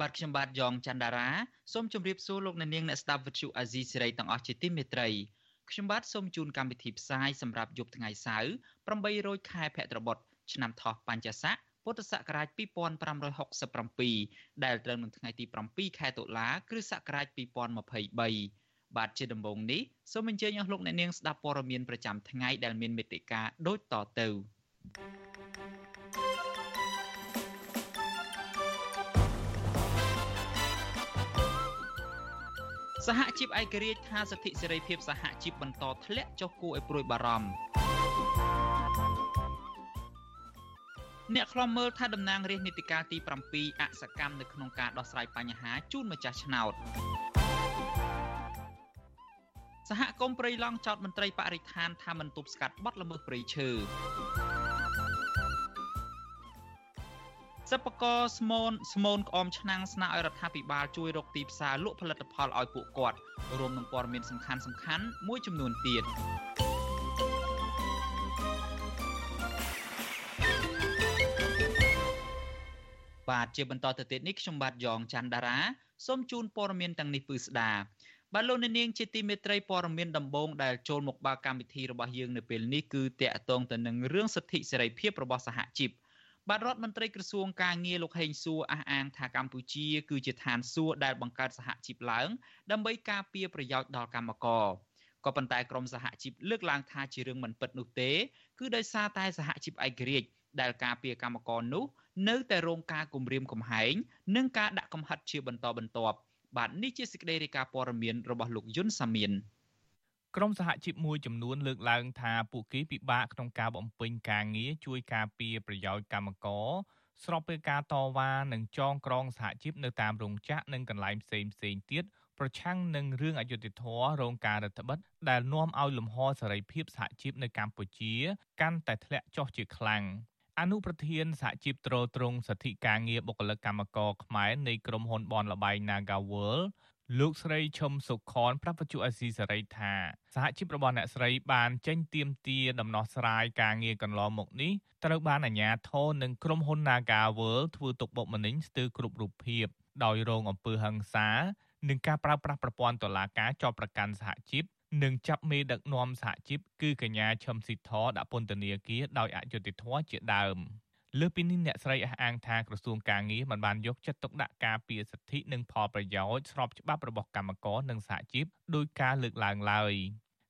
បាទខ្ញុំបាទយ៉ងច័ន្ទដារាសូមជម្រាបសួរលោកអ្នកនាងអ្នកស្ដាប់ Vuthu Azizi Serai ទាំងអស់ជាទីមេត្រីខ្ញុំបាទសូមជូនកម្មវិធីផ្សាយសម្រាប់យប់ថ្ងៃសៅរ៍8រោចខែភទ្របទឆ្នាំថោះបัญចស័កពុទ្ធសករាជ2567ដែលត្រូវនឹងថ្ងៃទី7ខែតុលាគ្រិស្តសករាជ2023បាទជាដំបូងនេះសូមអញ្ជើញអស់លោកអ្នកនាងស្ដាប់ព័ត៌មានប្រចាំថ្ងៃដែលមានមេត្តាដូចតទៅ សហជីពឯករាជ្យថាសិទ្ធិសេរីភាពសហជីពបន្តធ្លាក់ចុះគួរឲ្យព្រួយបារម្ភអ្នកខ្លំមើលថាតំណាងរាជនីតិកាលទី7អសកម្មនៅក្នុងការដោះស្រាយបញ្ហាជូនម្ចាស់ឆ្នោតសហគមន៍ព្រៃឡង់ចោតមន្ត្រីបរិស្ថានថាមិនទប់ស្កាត់បទល្មើសព្រៃឈើ សិប្បករស្មូនស្មូនក្អមឆ្នាំងស្នើឲ្យរដ្ឋាភិបាលជួយរកទីផ្សារលក់ផលិតផលឲ្យពួកគាត់រួមនឹងព័ត៌មានសំខាន់សំខាន់មួយចំនួនទៀតបាទជាបន្តទៅទៀតនេះខ្ញុំបាទយ៉ងច័ន្ទដារាសូមជូនព័ត៌មានទាំងនេះពឺស្ដាបាទលោកនាងជាទីមេត្រីព័ត៌មានដំបូងដែលចូលមកបើកម្មវិធីរបស់យើងនៅពេលនេះគឺតាក់ទងទៅនឹងរឿងសិទ្ធិសេរីភាពរបស់សហជីព បាទរដ្ឋមន្ត្រីក្រសួងការងារលោកហេងសួរអះអាងថាកម្ពុជាគឺជាឋានសួគ៌ដែលបង្កើតសហជីពឡើង ដើម្បីការពារប្រយោជន៍ដល់កម្មករក៏ប៉ុន្តែក្រមសហជីពលើកឡើងថាជារឿងមិនពិតនោះទេគឺដោយសារតែសហជីពឯករាជ្យដែលការពារកម្មករនោះនៅតែរងការគំរាមកំហែងនិងការដាក់កំហិតជាបន្តបន្ទាប់បាទនេះជាសេចក្តីរាយការណ៍ព័ត៌មានរបស់លោកយុនសាមៀន ក្រមសហជីពមួយចំនួនលើកឡើងថាពួកគេពិបាកក្នុងការបំពេញការងារជួយការពារប្រយោជន៍កម្មករស្របពេលការតវ៉ានិងចងក្រងសហជីពនៅតាមរោងចក្រនិងកន្លែងផ្សេងផ្សេងទៀតប្រឆាំងនឹងរឿងអយុត្តិធម៌រោងការរដ្ឋបិទដែលនាំឲ្យលំហសេរីភាពសហជីពនៅកម្ពុជា កាន់តែធ្លាក់ចុះជាខ្លាំង។អនុប្រធានសហជីពត្រួតត្រងសិទ្ធិការងារបុគ្គលិកកម្មករខ្មែរនៃក្រុមហ៊ុនបនលបៃ Nagawal លោកស្រីឈឹមសុខនប្រាប់វិទ្យុអេស៊ីសេរីថាសហជីពរបស់អ្នកស្រីបានចេញទៀមទាដំណោះស្រាយការងារកន្លងមកនេះត្រូវបានអាជ្ញាធរនិងក្រុមហ៊ុន Nagawal ធ្វើទុកបុកម្នេញស្ទើរគ្រប់រូបភាពដោយរងអំពើហិង្សានិងការប្រើប្រាស់ប្រព័ន្ធតុលាការចោទប្រកាន់សហជីពនិងចាប់មេដឹកនាំសហជីពគឺកញ្ញាឈឹមស៊ីធដាក់ពន្ធនាគារដោយអយុត្តិធម៌ជាដើម លើពីនេះអ្នកស្រីអះអាងថាក្រសួងការងារមិនបានយកចិត្តទុកដាក់ការពារសិទ្ធិនិងផលប្រយោជន៍ស្របច្បាប់របស់កម្មករនិងសហជីពដោយការលើកឡើងឡើយ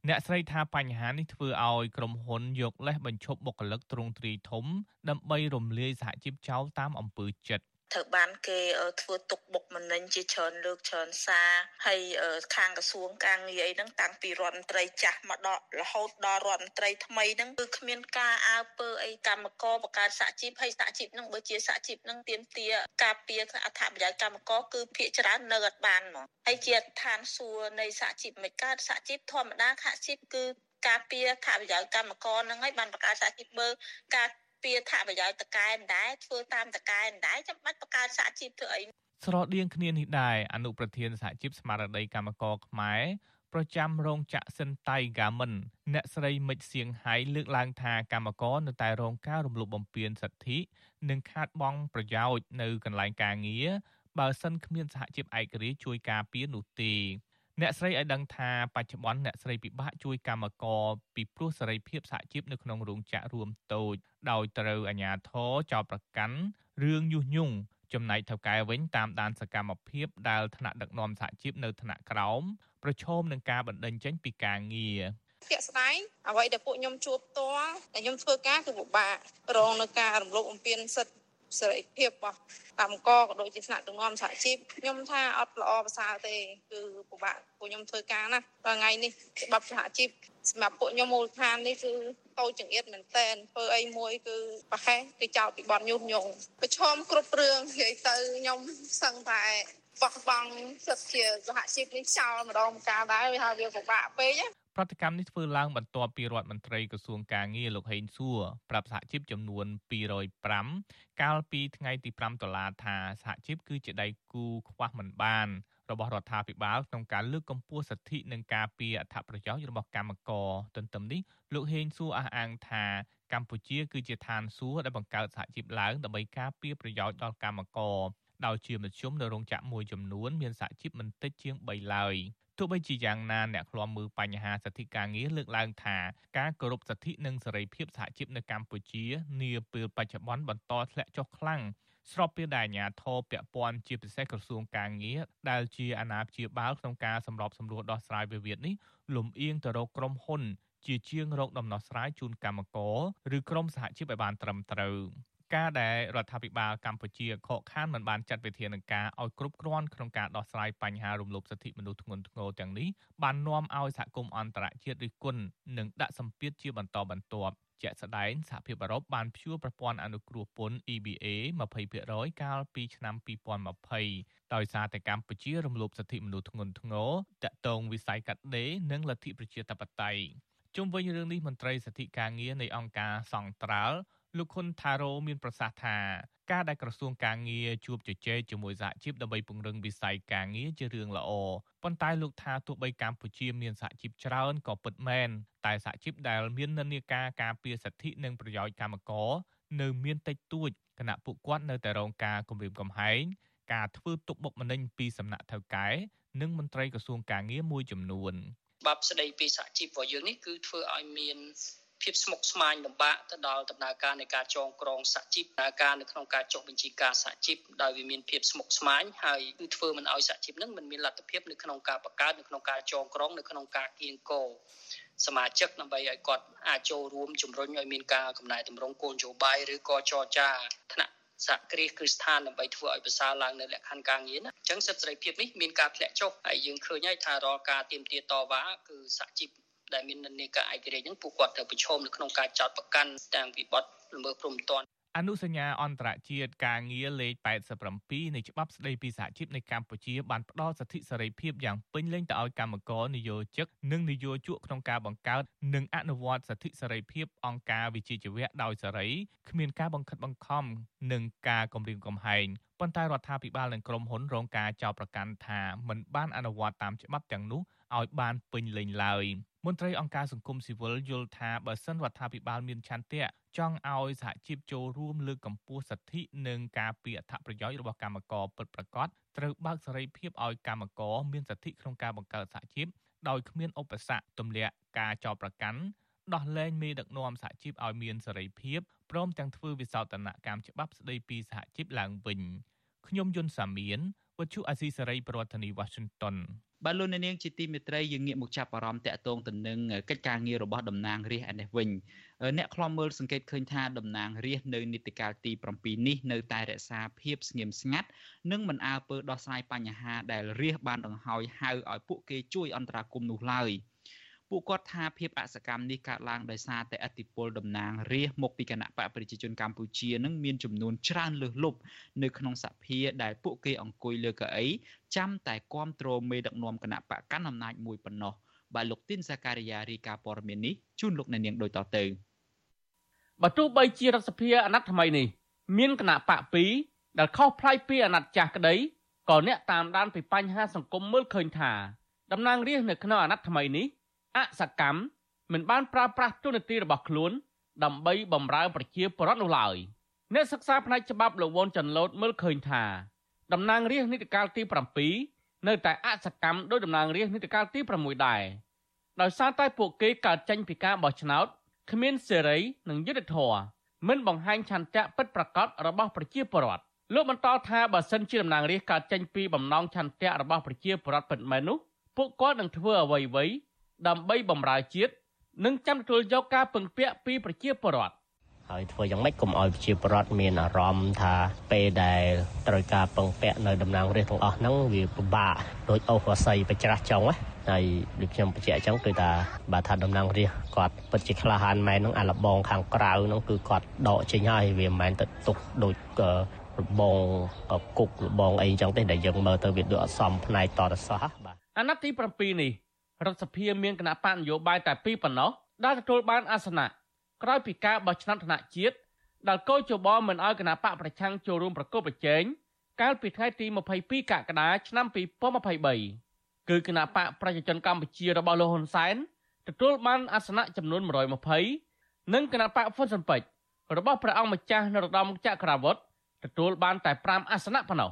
អ្នកស្រីថាបញ្ហានេះធ្វើឲ្យក្រុមហ៊ុនយកលេសបញ្ឈប់បុគ្គលិកទ្រង់ទ្រាយធំដើម្បីរំលាយសហជីពចោលតាមអំពើចិត្ត ត្រូវបានគេធ្វើទុកបុកម្នេញជាច្រើនលើកច្រើនសារហើយខាងក្រសួងការងារអីហ្នឹងតាំងពីរដ្ឋមន្ត្រីចាស់មកដល់រហូតដល់រដ្ឋមន្ត្រីថ្មីហ្នឹងគឺគ្មានការអើពើអីកម្មករបង្កើតសហជីពហើយសហជីពហ្នឹងបើជាសហជីពហ្នឹងទៀមទាការពារអត្ថប្រយោជន៍កម្មករគឺភាគច្រើននៅអត់បានហ្មងហើយជាឋានសួគ៌នៃសហជីពមិនកើតសហជីពធម្មតាសហជីពគឺការពារថាប្រយោជន៍កម្មករហ្នឹងហើយបានបង្កើតសហជីពបើការ ពារថាប្រយោជន៍តកែមិនដែរធ្វើតាមតកែមិនដែរចាំបាច់បង្កើតសហជីពធ្វើអីស្រដៀងគ្នានេះដែរអនុប្រធានសហជីពស្មារតីកម្មករខ្មែរប្រចាំរោងចក្រសិនតៃហ្គាមិនអ្នកស្រីមិចសៀងហៃលើកឡើងថាកម្មករនៅតែរងការរំលោភបំពានសិទ្ធិនិងខាតបង់ប្រយោជន៍នៅកន្លែងការងារបើសិនគ្មានសហជីពឯករាជ្យជួយការពារនោះទេ អ្នកស្រីឲ្យដឹងថាបច្ចុប្បន្នអ្នកស្រីពិបាកជួយកម្មករពីព្រោះសេរីភាពសហជីពនៅក្នុងរោងចក្ររួមតូចដោយត្រូវអាជ្ញាធរចោទប្រកាន់រឿងញុះញង់ចំណែកថៅកែវិញតាមដានសកម្មភាពដែលថ្នាក់ដឹកនាំសហជីពនៅថ្នាក់ក្រោមប្រឈមនឹងការបណ្តេញចេញពីការងារជាក់ស្ដែងអ្វីដែលពួកខ្ញុំជួបផ្ទាល់តែខ្ញុំធ្វើការគឺពិបាករងនឹងការរំលោភបំពានសិទ្ធិ សេរីភាពរបស់កម្មករក៏ដូចជាថ្នាក់ដឹកនាំសហជីពខ្ញុំថាអត់ល្អប្រសើរទេគឺពិបាកពួកខ្ញុំធ្វើការណាដល់ថ្ងៃនេះច្បាប់សហជីពសម្រាប់ពួកខ្ញុំមូលដ្ឋាននេះគឺតូចចង្អៀតមែនតែនធ្វើអីមួយគឺប្រហែសគឺចោលពីបនញុះញង់ប្រឈមគ្រប់រឿងនិយាយទៅខ្ញុំសឹងតែបោះបង់សិទ្ធិជាសហជីពនេះចោលម្ដងម្កាលដែរវាថាវាពិបាកពេកណាប្រតិកម្មនេះធ្វើឡើងបន្ទាប់ពីរដ្ឋមន្ត្រីក្រសួងកាងារលោកហេងសួរប្រាប់សហជីពចំនួន205 កាលពីថ្ងៃទី5ដុល្លារថាសហជីពគឺជាដៃគូខ្វះមិនបានរបស់រដ្ឋាភិបាលក្នុងការលើកកម្ពស់សិទ្ធិនិងការពារអត្ថប្រយោជន៍របស់កម្មករទន្ទឹមនេះលោកហេងសួរអះអាងថាកម្ពុជាគឺជាឋានសួគ៌ដែលបង្កើតសហជីពឡើងដើម្បីការពារប្រយោជន៍ដល់កម្មករ ដោយជាមធ្យមនៅរោងចក្រមួយចំនួនមានសហជីពមិនតិចជាង3ឡើយទោះបីជាយ៉ាងណាអ្នកឃ្លាំមើលបញ្ហាសិទ្ធិការងារលើកឡើងថាការគោរពសិទ្ធិនិងសេរីភាពសហជីពនៅកម្ពុជានាពេលបច្ចុប្បន្នបន្តធ្លាក់ចុះខ្លាំងស្របពេលដែលអាជ្ញាធរពាក់ព័ន្ធជាពិសេសក្រសួងកាងារដែលជាអាណាព្យាបាលក្នុងការសម្របសម្រួលដោះស្រាយវិវាទនេះលំអៀងទៅរកក្រុមហ៊ុនជាជាងរកដំណោះស្រាយជូនកម្មករឬក្រុមសហជីពឲ្យបានត្រឹមត្រូវ ការដែលរដ្ឋាភិបាលកម្ពុជាខកខានមិនបានចាត់វិធានការឲ្យគ្រប់គ្រាន់ក្នុងការដោះស្រាយបញ្ហារំលោភសិទ្ធិមនុស្សធ្ងន់ធ្ងរទាំងនេះបាននាំឲ្យសហគមន៍អន្តរជាតិរិះគន់និងដាក់សម្ពាធជាបន្តបន្ទាប់ជាក់ស្ដែងសហភាពអឺរ៉ុបបានព្យួរប្រព័ន្ធអនុគ្រោះពន្ធ EBA 20%កាលពីឆ្នាំ2020ដោយសារតែកម្ពុជារំលោភសិទ្ធិមនុស្សធ្ងន់ធ្ងរតាក់ទងវិស័យកាត់ដេរនិងលទ្ធិប្រជាធិបតេយ្យជុំវិញរឿងនេះមន្ត្រីសិទ្ធិការងារនៃអង្គការសង្ត្រាល់ លោកខុនថារ៉ូមានប្រសាសន៍ថាការដែលក្រសួងការងារជួបជជែកជាមួយសហជីពដើម្បីពង្រឹងវិស័យការងារជារឿងល្អប៉ុន្តែលោកថាទោះបីកម្ពុជាមានសហជីពច្រើនក៏ពិតមែនតែសហជីពដែលមាននិន្នាការការពារសិទ្ធិនិងប្រយោជន៍កម្មករនៅមានតិចតួចគណៈពួកគាត់នៅតែរងការគំរាមកំហែងការធ្វើទុកបុកម្នេញពីសំណាក់ថៅកែនិងមន្ត្រីក្រសួងការងារមួយចំនួន បាប់ស្ដីពីសហជីពរបស់យើងនេះគឺធ្វើឲ្យមាន ភាពស្មុគស្មាញលំបាកទៅដល់ដំណើរការនៃការចងក្រងសហជីពដំណើរការនៅក្នុងការចុះបញ្ជីការសហជីពដោយវាមានភាពស្មុគស្មាញហើយគឺធ្វើមិនឲ្យសហជីពនឹងមិនមានលទ្ធភាពនៅក្នុងការបង្កើតនៅក្នុងការចងក្រងនៅក្នុងការគៀងគរសមាជិកដើម្បីឲ្យគាត់អាចចូលរួមជំរុញឲ្យមានការកំណែតម្រង់គោលនយោបាយឬក៏ចរចាថ្នាក់សហគ្រាសគ្រឹះស្ថានដើម្បីធ្វើឲ្យប្រសើរឡើងនៅលក្ខខណ្ឌការងារណាអញ្ចឹងសិទ្ធិសេរីភាពនេះមានការធ្លាក់ចុះហើយយើងឃើញហើយថារាល់ការទៀមទាតវ៉ាគឺសហជីព ដែលមាននិន្នាការឯករាជ្យហ្នឹងពួកគាត់ត្រូវប្រឈមនៅក្នុងការចោទប្រកាន់ទាំងវិបត្តិល្មើសព្រំដែនអនុសញ្ញាអន្តរជាតិការងារលេខ87នៃច្បាប់ស្តីពីសហជីពនៅកម្ពុជាបានផ្ដល់សិទ្ធិសេរីភាពយ៉ាងពេញលេញទៅឲ្យកម្មករនិយោជិកនិងនិយោជកក្នុងការបង្កើតនិងអនុវត្តសិទ្ធិសេរីភាពអង្គការវិជាជីវៈដោយសេរីគ្មានការបង្ខិតបង្ខំនិងការគំរាមកំហែងប៉ុន្តែរដ្ឋាភិបាលនិងក្រុមហ៊ុនរងការចោទប្រកាន់ថាមិនបានអនុវត្តតាមច្បាប់ទាំងនោះឲ្យបានពេញលេញឡើយ មន្ត្រីអង្គការសង្គមស៊ីវិលយល់ថាបើសិនរដ្ឋាភិបាលមានឆន្ទៈចង់ឲ្យសហជីពចូលរួមលើកកម្ពស់សិទ្ធិនិងការពារអត្ថប្រយោជន៍របស់កម្មករពិតប្រាកដត្រូវបើកសេរីភាពឲ្យកម្មករមានសិទ្ធិក្នុងការបង្កើតសហជីពដោយគ្មានឧបសគ្គទម្លាក់ការចោទប្រកាន់ដោះលែងមេដឹកនាំសហជីពឲ្យមានសេរីភាពព្រមទាំងធ្វើវិសោធនកម្មច្បាប់ស្តីពីសហជីពឡើងវិញខ្ញុំយុនសាមៀនវិទ្យុអាស៊ីសេរីប្រធានាធិបតី Washington បាទលោកនាងជាទីមេត្រីយើងងាកមកចាប់អារម្មណ៍តាក់ទងទៅនឹងកិច្ចការងាររបស់តំណាងរាស្ត្រឯនេះវិញអ្នកខ្លំមើលសង្កេតឃើញថាតំណាងរាស្ត្រនៅនីតិកាលទី7នេះនៅតែរក្សាភាពស្ងៀមស្ងាត់និងមិនអើពើដោះស្រាយបញ្ហាដែលរាស្ត្របានដង្ហោយហៅឲ្យពួកគេជួយអន្តរាគមន៍នោះឡើយ។ ពួកគាត់ថាភាពអសកម្មនេះកើតឡើងដោយសារតែអធិបុលតំណាងរាស្ត្រមកពីគណៈបកប្រជាជនកម្ពុជានឹងមានចំនួនច្រើនលើសលប់នៅក្នុងសភាដែលពួកគេអង្គុយលើកៅអីចាំតែគ្រប់គ្រងមេដឹកនាំគណៈបកកាន់អំណាចមួយប៉ុណ្ណោះបាទលោកទីនសាការីយ៉ារីកាព័រមាននេះជូនលោកអ្នកនាងដូចតទៅបើទោះបីជារដ្ឋសភាអាណត្តិថ្មីនេះមានគណៈបក2ដែលខុសប្លែកពីអាណត្តិចាស់ក្តីក៏អ្នកតាមដានពីបញ្ហាសង្គមមើលឃើញថាតំណាងរាស្ត្រនៅក្នុងអាណត្តិថ្មីនេះ អសកម្មមិនបានប្រើប្រាស់ទូនាទីរបស់ខ្លួន ដើម្បីបម្រើប្រជាពលរដ្ឋនោះឡើយអ្នកសិក្សាផ្នែកច្បាប់លោកវ៉ុនចាន់ឡូតមើលឃើញថាតំណាងរាស្ត្រនីតិកាលទី7នៅតែអសកម្មដោយតំណាងរាស្ត្រនីតិកាលទី6ដែរដោយសារតែពួកគេកើតចេញពីការបោះឆ្នោតគ្មានសេរីនិងយុត្តិធម៌មិនបង្ហាញឆន្ទៈពិតប្រាកដរបស់ប្រជាពលរដ្ឋលោកបន្តថាបើសិនជាតំណាងរាស្ត្រកើតចេញពីបំណងឆន្ទៈរបស់ប្រជាពលរដ្ឋពិតមែននោះពួកគាត់នឹងធ្វើអ្វីៗ ដើម្បីបម្រើជាតិនិងចាំទទួលយកការពឹងពាក់ពីប្រជាពលរដ្ឋហើយធ្វើយ៉ាងម៉េចកុំឲ្យប្រជាពលរដ្ឋមានអារម្មណ៍ថាពេលដែលត្រូវការពឹងពាក់នៅតំណាងរាស្ត្រទាំងអស់ហ្នឹងវាពិបាកដោយអូសអាស័យបច្រាស់ចុងណាហើយដូចខ្ញុំបញ្ជាក់អញ្ចឹងគឺថាបើថាតំណាងរាស្ត្រគាត់ពិតជាក្លាហានមែនហ្នឹងអាលបងខាងក្រៅហ្នឹងគឺគាត់ដកចេញហើយវាមិនមែនទៅទុកដូចរបងគុករបងអីចឹងទេដែលយើងមើលទៅវាដូចអត់សមផ្នែកតរសោះបាទអាណត្តិទី7នេះ រដ្ឋសភាមានគណៈបកនយោបាយតែពីរប៉ុណ្ណោះដែលទទួលបានអាសនៈក្រោយពីការបោះឆ្នោតថ្នាក់ជាតិដែលកោជបមិនអោយគណៈបកប្រឆាំងចូលរួមប្រកបប្រជែងកាលពីថ្ងៃទី22កក្កដាឆ្នាំ2023គឺគណៈបកប្រជាជនកម្ពុជារបស់លោកហ៊ុនសែនទទួលបានអាសនៈចំនួន120និងគណៈបកហ្វុនស៊ិនពេជ្ររបស់ព្រះអង្គម្ចាស់នរោត្តមចក្រវុឌ្ឍទទួលបានតែ5អាសនៈប៉ុណ្ណោះ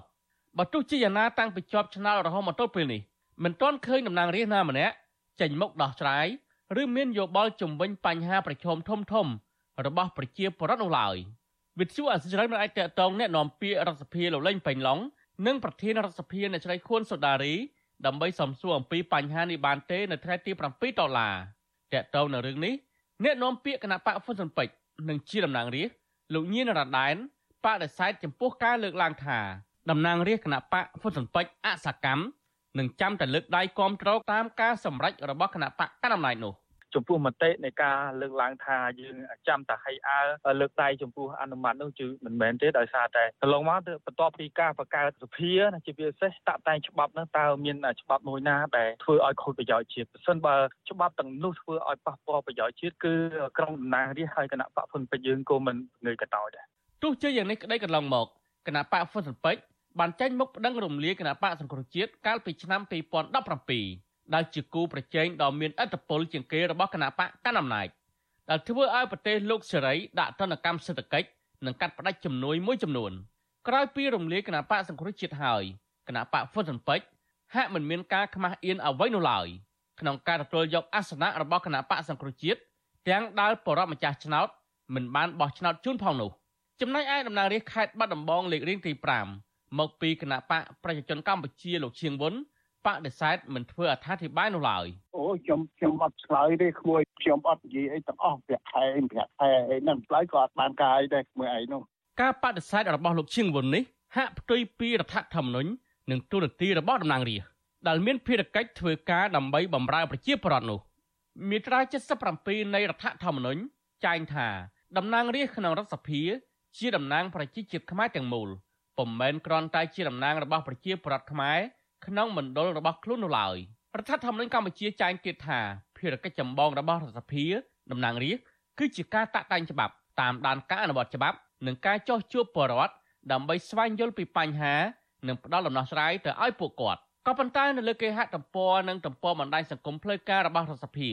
បើទោះជាយ៉ាងណាតាំងពីជាប់ឆ្នោតរហូតមកទល់ពេលនេះ មិនទាន់ឃើញតំណាងរាស្ត្រណាម្នាក់ចេញមុខដោះស្រាយឬមានយោបល់ជំវិញបញ្ហាប្រឈមធំធំរបស់ប្រជាពលរដ្ឋនោះឡើយវិទ្យុអសិរ័យមិនអាចតតងแนะនាំពាក្យរដ្ឋសភាលោកលេងប៉េងឡុងនិងប្រធានរដ្ឋសភាអ្នកស្រីខួនសូដារីដើម្បីសំសួរអំពីបញ្ហានេះបានទេនៅថ្ងៃទី7ដុល្លារតកតងនៅរឿងនេះអ្នកនាំពាក្យគណៈបកហ្វុនស៊ុនពេជ្រនិងជាតំណាងរាស្ត្រលោកញៀនរ៉ាដែនបដិសេធចំពោះការលើកឡើងថាតំណាងរាស្ត្រគណៈបកហ្វុនស៊ុនពេជ្រអសកម្ម នឹងចាំតែលើកដៃគាំទ្រតាមការសម្រេចរបស់គណៈបកកណ្ដាលអំណាចនោះចំពោះមតិនៃការលើកឡើងថាយើងចាំតែឲ្យអើលើកដៃចំពោះអនុម័តនោះគឺមិនមែនទេដោយសារតែកន្លងមកបន្ទាប់ពីការបង្កើតសភាជាពិសេសតាក់តែងច្បាប់នោះតើមានច្បាប់មួយណាដែលធ្វើឲ្យខូចប្រយោជន៍ជាតិប្រសិនបើច្បាប់ទាំងនោះធ្វើឲ្យប៉ះពាល់ប្រយោជន៍ជាតិគឺក្រុមតំណាងរាស្ត្រហើយគណៈបកហ៊ុនពេជ្រយើងក៏មិនងើយកតោចដែរទោះជាយ៉ាងនេះក្តីកន្លងមកគណៈបកហ៊ុនពេជ្រ បានចេញមុខប្តឹងរំលាយគណៈបកសង្គ្រោះជាតិកាលពីឆ្នាំ2017ដែលជាគូប្រជែងដ៏មានឥទ្ធិពលជាងគេរបស់គណៈបកកណ្ដាលអំណាចដែលធ្វើឲ្យប្រទេសលោកសេរីដាក់ទណ្ឌកម្មសេដ្ឋកិច្ចនិងកាត់ផ្តាច់ជំនួយមួយចំនួនក្រោយពីរំលាយគណៈបកសង្គ្រោះជាតិហើយគណៈបកហ្វុនស៊ិនពេជ្រហាក់មិនមានការខ្មាស់អៀនអ្វីនោះឡើយក្នុងការទទួលយកអាសនៈរបស់គណៈបកសង្គ្រោះជាតិទាំងដែលបរិបម្ចាស់ឆ្នោតមិនបានបោះឆ្នោតជូនផងនោះចំណែកឯតំណាងរាស្ត្រខេត្តបាត់ដំបងលេខរៀងទី5 មកពីគណៈបកប្រជាជនកម្ពុជាលោកឈៀងវុនបដិសេធមិនធ្វើអត្ថាធិប្បាយនោះឡើយអូខ្ញុំខ្ញុំអត់ឆ្លើយទេក្មួយខ្ញុំអត់និយាយអីទាំងអស់ប្រាក់ខែប្រាក់ខែអីហ្នឹងឆ្លើយក៏អត់បានកាយដែរក្មួយឯងនោះការបដិសេធរបស់លោកឈៀងវុននេះហាក់ផ្ទុយពីរដ្ឋធម្មនុញ្ញនិងទូរនទីរបស់តំណាងរាស្ត្រដែលមានភារកិច្ចធ្វើការដើម្បីបម្រើប្រជាពលរដ្ឋនោះមាត្រា77នៃរដ្ឋធម្មនុញ្ញចែងថាតំណាងរាស្ត្រក្នុងរដ្ឋសភា ជាតំណាងប្រជាជាតិខ្មែរទាំងមូល ពុំមែនគ្រាន់តែជាតំណាងរបស់ប្រជាពលរដ្ឋខ្មែរក្នុងមណ្ឌលរបស់ខ្លួននោះឡើយរដ្ឋធម្មនុញ្ញកម្ពុជាចែងទៀតថាភារកិច្ចចម្បងរបស់រដ្ឋសភាតំណាងរាស្ត្រគឺជាការតាក់តែងច្បាប់តាមដានការអនុវត្តច្បាប់និងការចោះជួបពលរដ្ឋដើម្បីស្វែងយល់ពីបញ្ហានិងផ្ដល់ដំណោះស្រាយទៅឲ្យពួកគាត់ក៏ប៉ុន្តែនៅលើគេហទំព័រនិងទំព័របណ្ដាញសង្គមផ្លូវការរបស់រដ្ឋសភា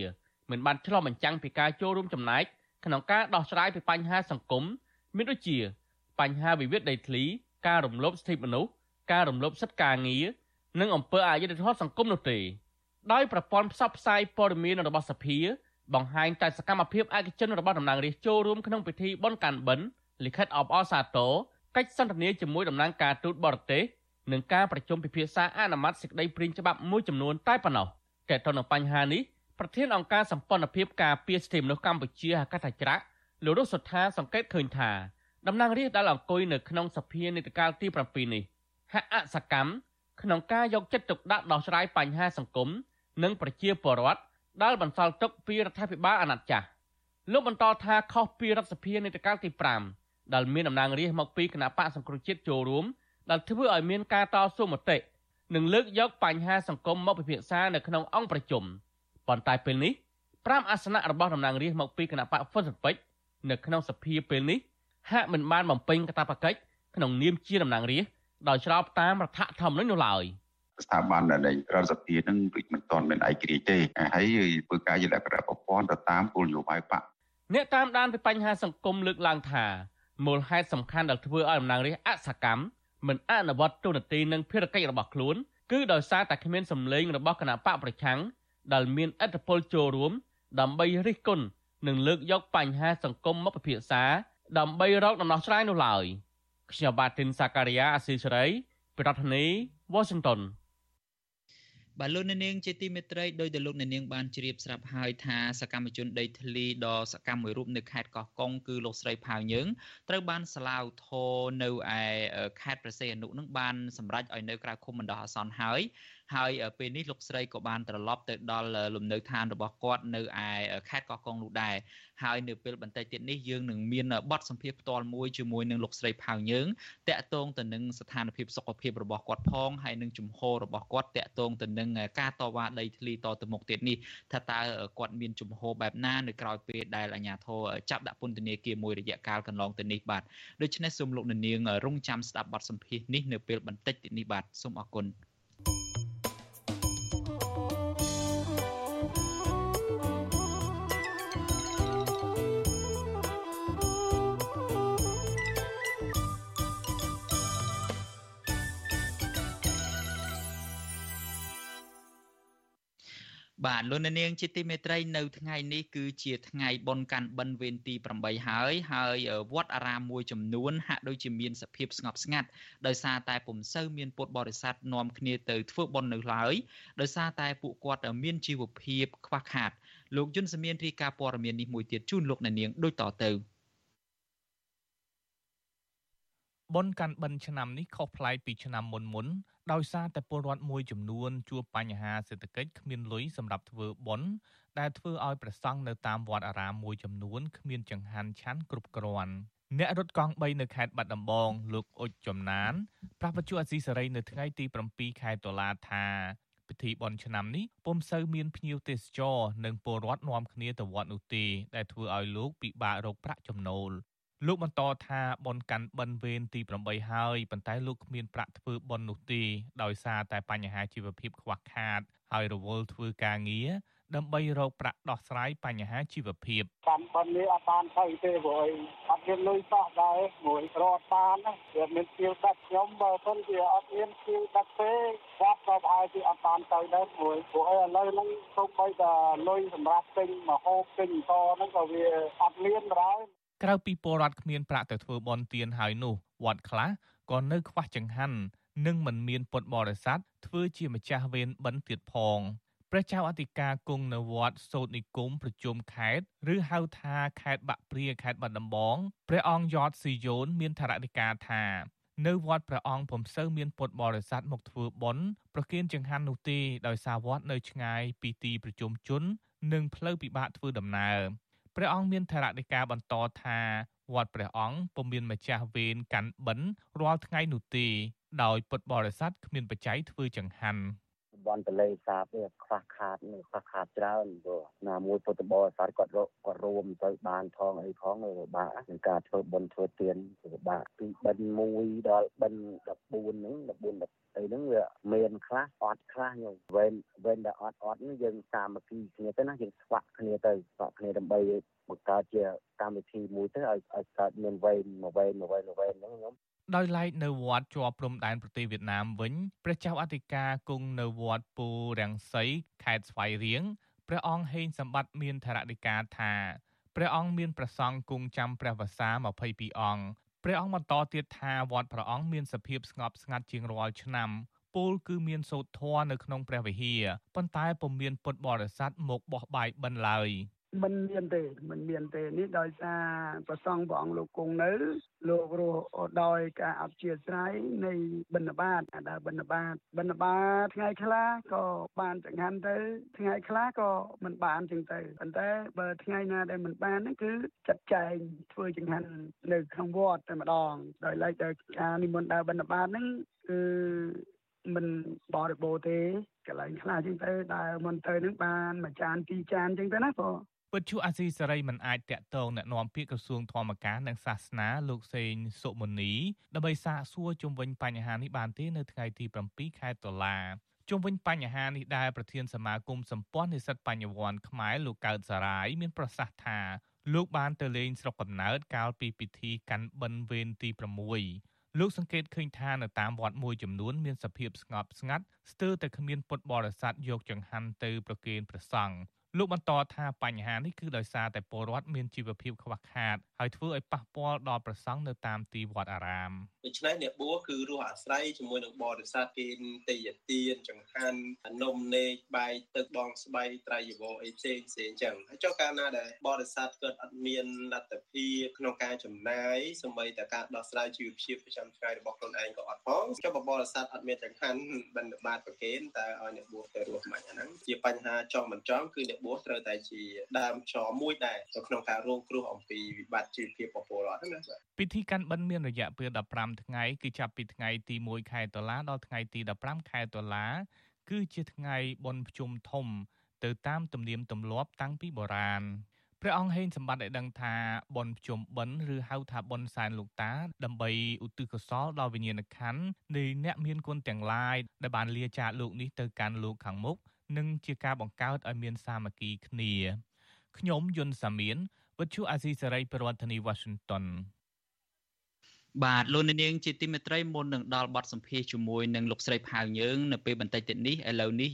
មិនបានឆ្លុះបញ្ចាំងពីការចូលរួមចំណែកក្នុងការដោះស្រាយពីបញ្ហាសង្គមមានដូចជា បញ្ហាវិវាទដីធ្លី ការរំលោភសិទ្ធិមនុស្សការរំលោភសិទ្ធិការងារនិងអំពើអយុត្តិធម៌សង្គមនោះទេដោយប្រព័ន្ធផ្សព្វផ្សាយព័ត៌មានរបស់សភា បង្ហាញតែសកម្មភាពឯកជនរបស់តំណាងរាស្ត្រចូលរួមក្នុងពិធីបុណ្យកាន់បិណ្ឌលិខិតអបអរសាទរកិច្ចសន្ទនាជាមួយតំណាងការទូតបរទេសនិងការប្រជុំពិភាក្សាអនុម័តសេចក្តីព្រាងច្បាប់មួយចំនួនតែប៉ុណ្ណោះតែទៅនឹងបញ្ហានេះប្រធានអង្គការសម្ព័ន្ធភាពការពារសិទ្ធិមនុស្សកម្ពុជាហកថាច្រាក់លោករស់សុថាសង្កេតឃើញថា តំណាងរាស្ត្រដែលអង្គុយនៅក្នុងសភានេតកាលទី7នេះហាក់អសកម្មក្នុងការយកចិត្តទុកដាក់ដោះស្រាយបញ្ហាសង្គមនិងប្រជាពលរដ្ឋដែលបន្សល់ទុកពីរដ្ឋាភិបាលអាណត្តិចាស់លោកបន្តថាខុសពីរដ្ឋសភានេតកាលទី5ដែលមានតំណាងរាស្ត្រមកពីគណៈបកសង្គ្រោះជាតិចូលរួមដែលធ្វើឲ្យមានការតស៊ូមតិនិងលើកយកបញ្ហាសង្គមមកពិភាក្សានៅក្នុងអង្គប្រជុំប៉ុន្តែពេលនេះ5អាសនៈរបស់តំណាងរាស្ត្រមកពីគណៈបកហ្វុនស៊ិនពេជ្រនៅក្នុងសភាពេលនេះ ហាក់មិនបានបំពេញកាតព្វកិច្ចក្នុងនាមជាតំណាងរាស្ត្រដោយស្របតាមរដ្ឋធម្មនុញ្ញនោះឡើយស្ថាប័នដែលរដ្ឋសភានឹងដូចមិនទាន់មានឯករាជ្យទេហើយធ្វើការយលក្ខណៈប្រព័ន្ធទៅតាមគោលនយោបាយបកអ្នកតាមដានពីបញ្ហាសង្គមលើកឡើងថាមូលហេតុសំខាន់ដែលធ្វើឲ្យតំណាងរាស្ត្រអសកម្មមិនអនុវត្តទូនាទីនិងភារកិច្ចរបស់ខ្លួនគឺដោយសារតែគ្មានសម្លេងរបស់គណៈបកប្រឆាំងដែលមានឥទ្ធិពលចូលរួមដើម្បីរិះគន់និងលើកយកបញ្ហាសង្គមមកពិភាក្សា ដើម្បីរកដំណោះស្រាយនោះឡើយខ្ញុំបាទទីនសាការីយ៉ាអស៊ីសេរីប្រធានាធិបតី Washington បាទលោកនាងជាទីមេត្រីដោយដែលលោកនាងបានជ្រាបស្រាប់ហើយថាសកម្មជនដីធ្លីដ៏សកម្មមួយរូបនៅខេត្តកោះកុងគឺលោកស្រីផៅយើងត្រូវបានស្លាវធរនៅឯខេត្តប្រសេអនុនឹងបានសម្រេចឲ្យនៅក្រៅឃុំបណ្ដោះអាសន្នហើយ ហើយពេលនេះលោកស្រីក៏បានត្រឡប់ទៅដល់លំនៅឋានរបស់គាត់នៅឯខេត្តកោះកុងនោះដែរហើយនៅពេលបន្តិចទៀតនេះយើងនឹងមានបទសម្ភាសផ្ទាល់មួយជាមួយនឹងលោកស្រីផៅយើងតាក់ទងទៅនឹងស្ថានភាពសុខភាពរបស់គាត់ផងហើយនឹងជំហររបស់គាត់តាក់ទងទៅនឹងការតវ៉ាដីធ្លីតទៅមុខទៀតនេះថាតើគាត់មានជំហរបែបណានៅក្រៅពេលដែលអាជ្ញាធរចាប់ដាក់ពន្ធនាគារមួយរយៈកាលកន្លងទៅនេះបាទដូច្នេះសូមលោកនាងរងចាំស្ដាប់បទសម្ភាសនេះនៅពេលបន្តិចទៀតនេះបាទសូមអរគុណ បាទលោកនាងជាទីមេត្រីនៅថ្ងៃនេះគឺជាថ្ងៃបុណ្យកាន់បិណ្ឌវេនទី8ហើយហើយវត្តអារាមមួយចំនួនហាក់ដូចជាមានសភាពស្ងប់ស្ងាត់ដោយសារតែពុំសូវមានពុទ្ធបរិស័ទនាំគ្នាទៅធ្វើបុណ្យនៅឡើយដោយសារតែពួកគាត់មានជីវភាពខ្វះខាតលោកយុនសមៀនរាយការណ៍ព័ត៌មាននេះមួយទៀតជូនលោកនាងដូចតទៅ បុណ្យកាន់បិណ្ឌឆ្នាំនេះខុសប្លែកពីឆ្នាំមុនមុនដោយសារតែពលរដ្ឋមួយចំនួនជួបបញ្ហាសេដ្ឋកិច្ចគ្មានលុយសម្រាប់ធ្វើបុណ្យដែលធ្វើឲ្យប្រសង់នៅតាមវត្តអារាមមួយចំនួនគ្មានចង្ហាន់ឆាន់គ្រប់គ្រាន់អ្នករត់កង់3នៅខេត្តបាត់ដំបងលោកអ៊ុចចំណានប្រាប់បច្ចុប្បន្នអសីសេរីនៅថ្ងៃទី7ខែតុលាថាពិធីបុណ្យឆ្នាំនេះពុំសូវមានភ្ញៀវទេសចរនិងពលរដ្ឋនាំគ្នាទៅវត្តនោះទេដែលធ្វើឲ្យលោកពិបាករកប្រាក់ចំណូល លោកបន្តថាបនកាន់បិណ្ឌវេនទី8ហើយប៉ុន្តែលោកគ្មានប្រាក់ធ្វើបននោះទេដោយសារតែបញ្ហាជីវភាពខ្វះខាត ហើយរវល់ធ្វើការងារដើម្បីរកប្រាក់ដោះស្រាយបញ្ហាជីវភាពកម្មបិណ្ឌនេះអត់បានទៅទេព្រោះអត់មានលុយសោះដែរមួយរត់បានវាមានគៀវដឹកខ្ញុំបើមិនជាអត់មានគៀវដឹកទេគាត់ក៏ប្រហែលជាអត់បានទៅដែរព្រោះព្រោះឥឡូវហ្នឹងសូម្បីតែលុយសម្រាប់ទិញម្ហូបទិញអន្តហ្នឹងក៏វាអត់មានដែរ ក្រៅពីពលរដ្ឋគ្មានប្រាក់ទៅធ្វើបន់ទៀនហើយនោះវត្តខ្លះក៏នៅខ្វះចង្ហាន់និងមិនមានពុទ្ធបរិស័ទធ្វើជាម្ចាស់វេនបិណ្ឌទៀតផងព្រះចៅអធិការគង់នៅវត្តសោតនិគមប្រជុំខេត្តឬហៅថាខេត្តបាក់ព្រាខេត្តបាត់ដំបងព្រះអង្គយតស៊ីយ៉ូនមានថរណិកាថានៅវត្តព្រះអង្គពុំសូវមានពុទ្ធបរិស័ទមកធ្វើបុណ្យប្រគេនចង្ហាន់នោះទេដោយសារវត្តនៅឆ្ងាយពីទីប្រជុំជន និងផ្លូវពិបាកធ្វើដំណើរ ព្រះអង្គមានថរណិកាបន្តថាវត្តព្រះអង្គពុំមានម្ចាស់វេនកាន់បិណ្ឌរាល់ថ្ងៃនោះទេដោយពុទ្ធបរិស័ទគ្មានបច្ច័យធ្វើចង្ហាន់បនតលេសាបវាខ្វះខាតនឹងខ្វះខាតច្រើនព្រោះណាមួយពុទ្ធបរិស័ទគាត់រកគាត់រួមទៅបានផងអីផងពិបាកនឹងការធ្វើបុណ្យធ្វើទានពិបាកពីបិណ្ឌ1ដល់បិណ្ឌ14ហ្នឹង14 អីហ្នឹងវាមានខ្លះអត់ខ្លះញោមវេនវេនដែលអត់អត់ហ្នឹងយើងសាមគ្គីគ្នាទៅណាយើងស្វាក់គ្នាទៅស្វាក់គ្នាដើម្បីបង្កើតជាកម្មវិធីមួយទៅឲ្យឲ្យកើតមានវេនមួយវេនមួយវេនមួយវេនហ្នឹងញោមដោយឡែកនៅវត្តជាប់ព្រំដែនប្រទេសវៀតណាមវិញព្រះចៅអធិការគង់នៅវត្តពូរាំងសីខេត្តស្វាយរៀងព្រះអង្គហេងសម្បត្តិមានធរណិកាថាព្រះអង្គមានប្រសង់គង់ចាំព្រះវស្សា22អង្គ ព្រះអង្គបន្តទៀតថាវត្តព្រះអង្គមានសភាពស្ងប់ស្ងាត់ជាងរាល់ឆ្នាំពលគឺមានសោតធរនៅក្នុងព្រះវិហារប៉ុន្តែពុំមានពុទ្ធបរិស័ទមកបោះបាយបិណ្ឌឡើយ មិនមានទេមិនមានទេនេះដោយសារប្រសងព្រះអង្គលោកគង់នៅ លោករស់ដោយការអព្យាស្រ័យនៃបិណ្ឌបាតអាដើបិណ្ឌបាតបិណ្ឌបាតថ្ងៃខ្លះក៏បានចង្ហាន់ទៅថ្ងៃខ្លះក៏មិនបានចឹងទៅប៉ុន្តែបើថ្ងៃណាដែលមិនបានហ្នឹងគឺចាត់ចែងធ្វើចង្ហាន់នៅក្នុងវត្តតែម្ដងដោយឡែកតែការនិមន្តដើរបិណ្ឌបាតហ្នឹងគឺមិនបរិបូរទេកន្លែងខ្លះចឹងទៅដើរមុនទៅនឹងបានមួយចានពីរចានចឹងទៅណាបង វិទ្យុអាស៊ីសេរីមិនអាចតាក់ទងណែនាំពាក្យក្រសួងធម្មការនិងសាសនាលោកសេងសុមុនីដើម្បីសាកសួរជុំវិញបញ្ហានេះបានទេនៅថ្ងៃទី7ខែតុលាជុំវិញបញ្ហានេះដែរប្រធានសមាគមសម្ព័ន្ធនិស្សិតបញ្ញវន្តខ្មែរលោកកើតសារាយមានប្រសាសន៍ថាលោកបានទៅលេងស្រុកកំណើតកាលពីពិធីកាន់បិណ្ឌវេនទី6លោកសង្កេតឃើញថានៅតាមវត្តមួយចំនួនមានសភាពស្ងប់ស្ងាត់ស្ទើរតែគ្មានពុទ្ធបរិស័ទយកចង្ហាន់ទៅប្រគេនព្រះសង្ឃ លោកបន្តថាបញ្ហានេះគឺដោយសារតែពលរដ្ឋមានជីវភាពខ្វះខាតហើយធ្វើឲ្យប៉ះពាល់ដល់ប្រសង់នៅតាមទីវត្តអារាមដូច្នេះអ្នកបួសគឺរស់អាស្រ័យជាមួយនឹងបរិស័ទគេទេយទានចង្ហាន់នំនេកបាយទឹកបងស្បៃត្រៃយវអីផ្សេងផ្សេងចឹងហើយចុះកាលណាដែលបរិស័ទគាត់អត់មានលទ្ធភាពក្នុងការចំណាយសម្បីតែការដោះស្រាយជីវភាពប្រចាំថ្ងៃរបស់ខ្លួនឯងក៏អត់ផងចុះបរិស័ទអត់មានចង្ហាន់បិណ្ឌបាតប្រគេនតើឲ្យអ្នកបួសទៅរស់មិនអាហ្នឹងជាបញ្ហាចង់មិនចង់គឺអ្នកបួសត្រូវតែជាដើមចមួយដែរនៅក្នុងការរងគ្រោះអំពីវិបត្តិជីវភាពរបស់ពលរដ្ឋហ្នឹងណាបាទពិធីកាន់បិណ្ឌមានរយៈពេល15ថ្ងៃគឺចាប់ពីថ្ងៃទី1ខែតុលាដល់ថ្ងៃទី15ខែតុលាគឺជាថ្ងៃបុណ្យភ្ជុំធំ ទៅតាមទំនៀមទម្លាប់តាំងពីបុរាណព្រះអង្គហេងសម្បត្តិឲ្យដឹងថាបុណ្យភ្ជុំបិណ្ឌឬហៅថាបុណ្យសែនលោកតា ដើម្បីឧទ្ទិសកុសលដល់វិញ្ញាណក្ខន្ធនៃអ្នកមានគុណទាំងឡាយដែលបានលាចាកលោកនេះទៅកាន់លោកខាងមុខ និងជាការបង្កើតឲ្យមានសាមគ្គីគ្នាខ្ញុំយុនសាមៀនវិទ្យុអាស៊ីសេរីប្រធានាធិបតី Washington បាទលោកនាងជាទីមេត្រីមុននឹងដល់បទសម្ភាសជាមួយនឹងលោកស្រីផៅយើងនៅពេលបន្តិចទៀតនេះឥឡូវនេះ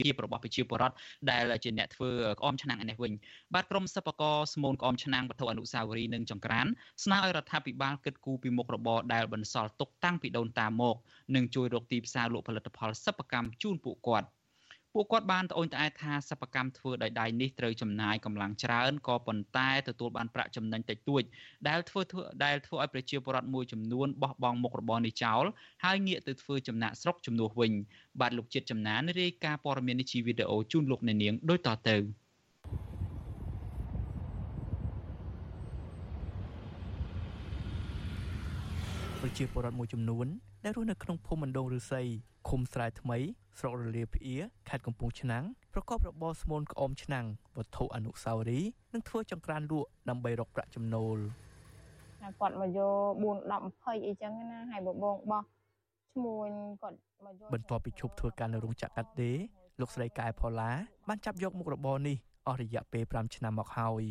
ជារបស់ប្រជាពលរដ្ឋដែលជាអ្នកធ្វើក្អមឆ្នាំងនេះវិញបាទក្រមសិប្បករស្មូនក្អមឆ្នាំងវត្ថុអនុស្សាវរីយ៍និងចង្ក្រានស្នើឲ្យរដ្ឋាភិបាលគិតគូរពីមុខរបរដែលបន្សល់ទុកតាំងពីដូនតាមកនិងជួយរកទីផ្សារលក់ផលិតផលសិប្បកម្មជូនពួកគាត់។ ពួកគាត់បានត្អូញត្អែថាសិប្បកម្មធ្វើដោយដៃនេះត្រូវចំណាយកម្លាំងច្រើនក៏ប៉ុន្តែទទួលបានប្រាក់ចំណេញតិចតួចដែលធ្វើដែលធ្វើឲ្យប្រជាពលរដ្ឋមួយចំនួនបោះបង់មុខរបរនេះចោលហើយងាកទៅធ្វើចំណាក់ស្រុកជំនួសវិញបាទលោកជាតិចំណានរាយការណ៍ព័ត៌មាននេះជាវីដេអូជូនលោកអ្នកនាងដូចតទៅប្រជាពលរដ្ឋមួយចំនួនដែលរស់នៅក្នុងភូមិមណ្ដងឫស្សី ឃុំស្រែថ្មី ស្រុករលាភៀខេត្តកំពង់ឆ្នាំងប្រកបរបរស្មូនក្អមឆ្នាំងវត្ថុអនុស្សាវរីយ៍និងធ្វើចង្ក្រានលក់ដើម្បីរកប្រាក់ចំណូលគាត់មកយក4 10 20អីចឹងណាហើយបបងបោះឈ្មោះគាត់មកយកបន្ទាប់ពីឈប់ធ្វើការនៅរោងចក្រកាត់ដេរលោកស្រីកែផល្លាបានចាប់យកមុខរបរនេះអស់រយៈពេល5ឆ្នាំមកហើយ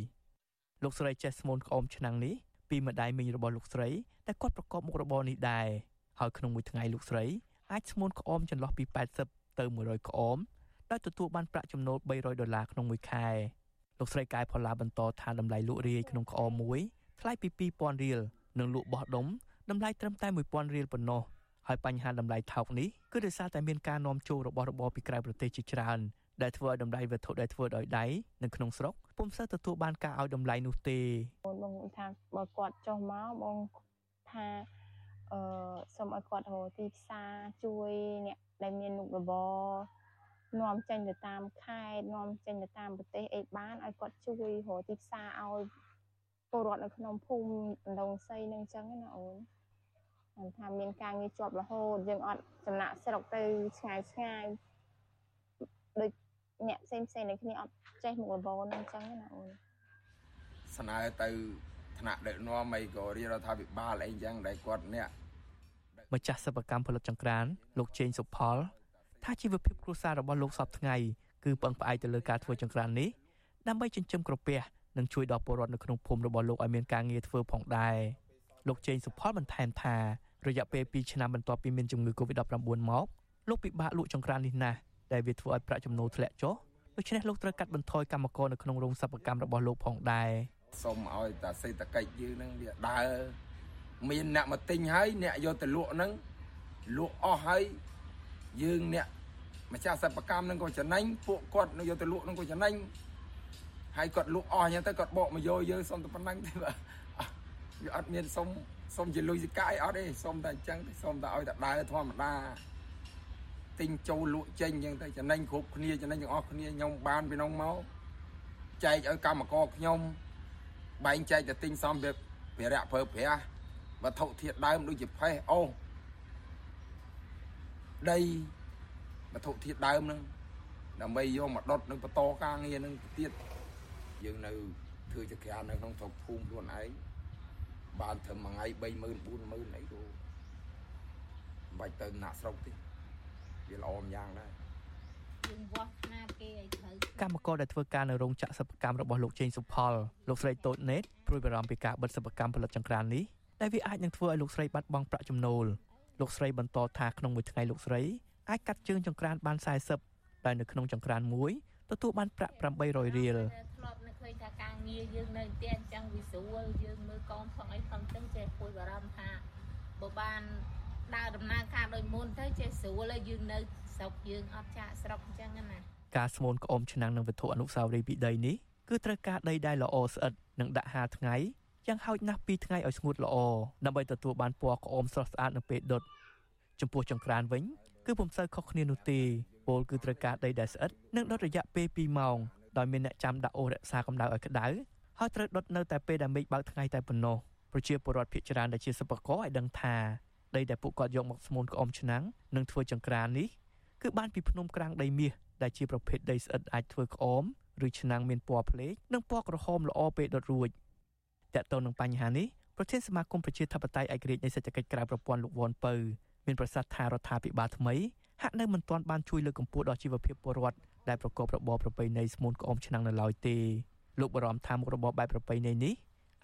លោកស្រីចេះស្មូនក្អមឆ្នាំងនេះពីម្ដាយមីងរបស់លោកស្រីដែលគាត់ប្រកបមុខរបរនេះដែរហើយក្នុងមួយថ្ងៃលោកស្រី អាចស្មូនក្អមចន្លោះពី80ទៅ100ក្អមដោយទទួលបានប្រាក់ចំណូល300ដុល្លារក្នុងមួយខែលោកស្រីកែផល្លាបន្តថាតម្លៃលក់រាយក្នុងក្អមមួយថ្លៃពី2000រៀលនិងលក់បោះដុំតម្លៃត្រឹមតែ1000រៀលប៉ុណ្ណោះហើយបញ្ហាតម្លៃថោកនេះគឺដោយសារតែមានការនាំចូលរបស់របរពីក្រៅប្រទេសជាច្រើនដែលធ្វើឲ្យតម្លៃវត្ថុដែលធ្វើដោយដៃនៅក្នុងស្រុកពុំសូវទទួលបានការឲ្យតម្លៃនោះទេបងថាបើគាត់ចុះមកបងថា អឺសូមឲ្យគាត់រកទីផ្សារជួយអ្នកដែលមានមុខរបរនាំចេញទៅតាមខេត្តនាំចេញទៅតាមប្រទេសអីបានឲ្យគាត់ជួយរកទីផ្សារឲ្យពលរដ្ឋនៅក្នុងភូមិដងសីនឹងអញ្ចឹងណាអូនខ្ញុំថាមានការងារជាប់រហូតយើងអត់ចំណាក់ស្រុកទៅឆ្ងាយឆ្ងាយដូចអ្នកផ្សេងផ្សេងដូចគ្នាអត់ចេះមុខរបរនឹងអញ្ចឹងណាអូនស្នើទៅថ្នាក់ដឹកនាំអីក៏រាជរដ្ឋាភិបាលអីចឹងដែលគាត់អ្នក ម្ចាស់សិប្បកម្មផលិតចង្ក្រានលោកជេងសុផល ថាជីវភាពគ្រួសាររបស់លោកសពថ្ងៃគឺពឹងផ្អែកទៅលើការធ្វើចង្ក្រាននេះដើម្បីចិញ្ចឹមក្រពះនិងជួយដល់ពលរដ្ឋនៅក្នុងភូមិរបស់លោកឲ្យមានការងារធ្វើផងដែរលោកជេងសុផលបន្ថែមថារយៈពេល2ឆ្នាំបន្ទាប់ពីមានជំងឺ Covid-19 មកលោកពិបាកលក់ចង្ក្រាននេះណាស់ដែលវាធ្វើឲ្យប្រាក់ចំណូលធ្លាក់ចុះដូច្នេះលោកត្រូវកាត់បន្ថយកម្មករនៅក្នុងរោងសិប្បកម្មរបស់លោកផងដែរសូមឲ្យតាសេដ្ឋកិច្ចយើងនឹងវាដើរ មានអ្នកមកទិញហើយអ្នកយកទៅលក់ហ្នឹងលក់អស់ហើយយើងអ្នកម្ចាស់សិប្បកម្មហ្នឹងក៏ចំណេញពួកគាត់នឹងយកទៅលក់ហ្នឹងក៏ចំណេញហើយគាត់លក់អស់អញ្ចឹងទៅគាត់បកមកយកយើងសុំតែប៉ុណ្ណឹងទេបាទវាអត់មានសុំសុំជាលុយសកាយអត់ទេសុំតែអញ្ចឹងសុំតែឲ្យតែដើរធម្មតាទិញចូលលក់ចេញអញ្ចឹងទៅចំណេញគ្រប់គ្នាចំណេញទាំងអស់គ្នាខ្ញុំបានពីនោះមកចែកឲ្យកម្មករខ្ញុំបែងចែកទៅទិញសំភារៈប្រើប្រាស់ វត្ថុធាតុដើមដូចជាផេះអូសដីវត្ថុធាតុដើមហ្នឹងដើម្បីយកមកដុតនឹងបន្តការងារនឹងទៀតយើងនៅធ្វើចក្រាននៅក្នុងស្រុកភូមិខ្លួនឯងបានត្រឹមមួយថ្ងៃ30000 40000អីក៏បាច់ទៅណាក់ស្រុកទេវាល្អម្យ៉ាងដែរយើងវាស់ណាគេឲ្យត្រូវកម្មករដែលធ្វើការនៅរោងចក្រសិប្បកម្មរបស់លោកជេងសុផលលោកស្រីតូចណេតព្រួយបារម្ភពីការបិទសិប្បកម្មផលិតចង្ក្រាននេះ ដែលវាអាចនឹងធ្វើឲ្យលោកស្រីបាត់បង់ប្រាក់ចំណូលលោកស្រីបន្តថាក្នុងមួយថ្ងៃលោកស្រីអាចកាត់ជើងចង្ក្រានបាន40ដែលនៅក្នុងចង្ក្រានមួយទទួលបានប្រាក់800រៀលធ្លាប់នឹកឃើញថាការងារយើងនៅផ្ទះអញ្ចឹងវាស្រួលយើងមើលកូនផងអីផងអញ្ចឹងចេះពួយបារម្ភថាបើបានដើរដំណើរការដូចមុនទៅចេះស្រួលហើយយើងនៅស្រុកយើងអត់ចាក់ស្រុកអញ្ចឹងណាការស្មូនក្អមឆ្នាំងនឹងវត្ថុអនុស្សាវរីយ៍ពីដីនេះគឺត្រូវការដីដែលល្អស្អិតនិងដាក់ហាលថ្ងៃ យ៉ាងហោចណាស់2ថ្ងៃឲ្យស្ងួតល្អដើម្បីទទួលបានពណ៌ក្អមស្រស់ស្អាតនៅពេលដុតចំពោះចង្ក្រានវិញ គឺពុំសូវខុសគ្នានោះទេពោលគឺត្រូវការដីដែលស្អិតនិងដុតរយៈពេល2ម៉ោងដោយមានអ្នកចាំដាក់អូសរក្សាកម្ដៅឲ្យក្ដៅហើយត្រូវដុតនៅតែពេលដែលមេឃបើកថ្ងៃតែប៉ុណ្ណោះប្រជាពលរដ្ឋភាគច្រើនដែលជាសិប្បករឲ្យដឹងថាដីដែលពួកគាត់យកមកស្មូនក្អមឆ្នាំងនិងធ្វើចង្ក្រាននេះគឺបានពីភ្នំក្រាំងដីមាសដែលជាប្រភេទដីស្អិតអាចធ្វើក្អមឬឆ្នាំងមានពណ៌ភ្លេកនិងពណ៌ក្រហមល្អពេលដុតរួច តើតើនឹងបញ្ហានេះប្រធានសមាគមប្រជាធិបតេយ្យឯករាជ្យនៃសេដ្ឋកិច្ចក្រៅប្រព័ន្ធលោកវ៉ាន់ពៅមានប្រសាសន៍ថារដ្ឋាភិបាលថ្មីហាក់នៅមិនទាន់បានជួយលើកកម្ពស់ដល់ជីវភាពពលរដ្ឋដែលប្រកបរបរប្រពៃណីស្មូនក្អមឆ្នាំងនៅឡើយទេលោកបារម្ភថាមុខរបរបែបប្រពៃណីនេះ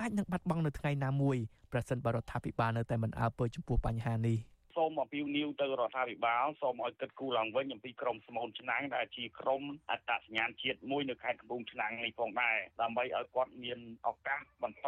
អាចនឹងបាត់បង់នៅថ្ងៃណាមួយប្រសិនបើរដ្ឋាភិបាលនៅតែមិនអើពើចំពោះបញ្ហានេះ។ សូមអំពាវនាវទៅរដ្ឋាភិបាលសូមឲ្យគិតគូរឡើងវិញអំពីក្រមស្មូនឆ្នាំងដែលជាក្រមអត្តសញ្ញាណជាតិមួយនៅខេត្តកំពង់ឆ្នាំងនេះផងដែរដើម្បីឲ្យគាត់មានឱកាសបន្ត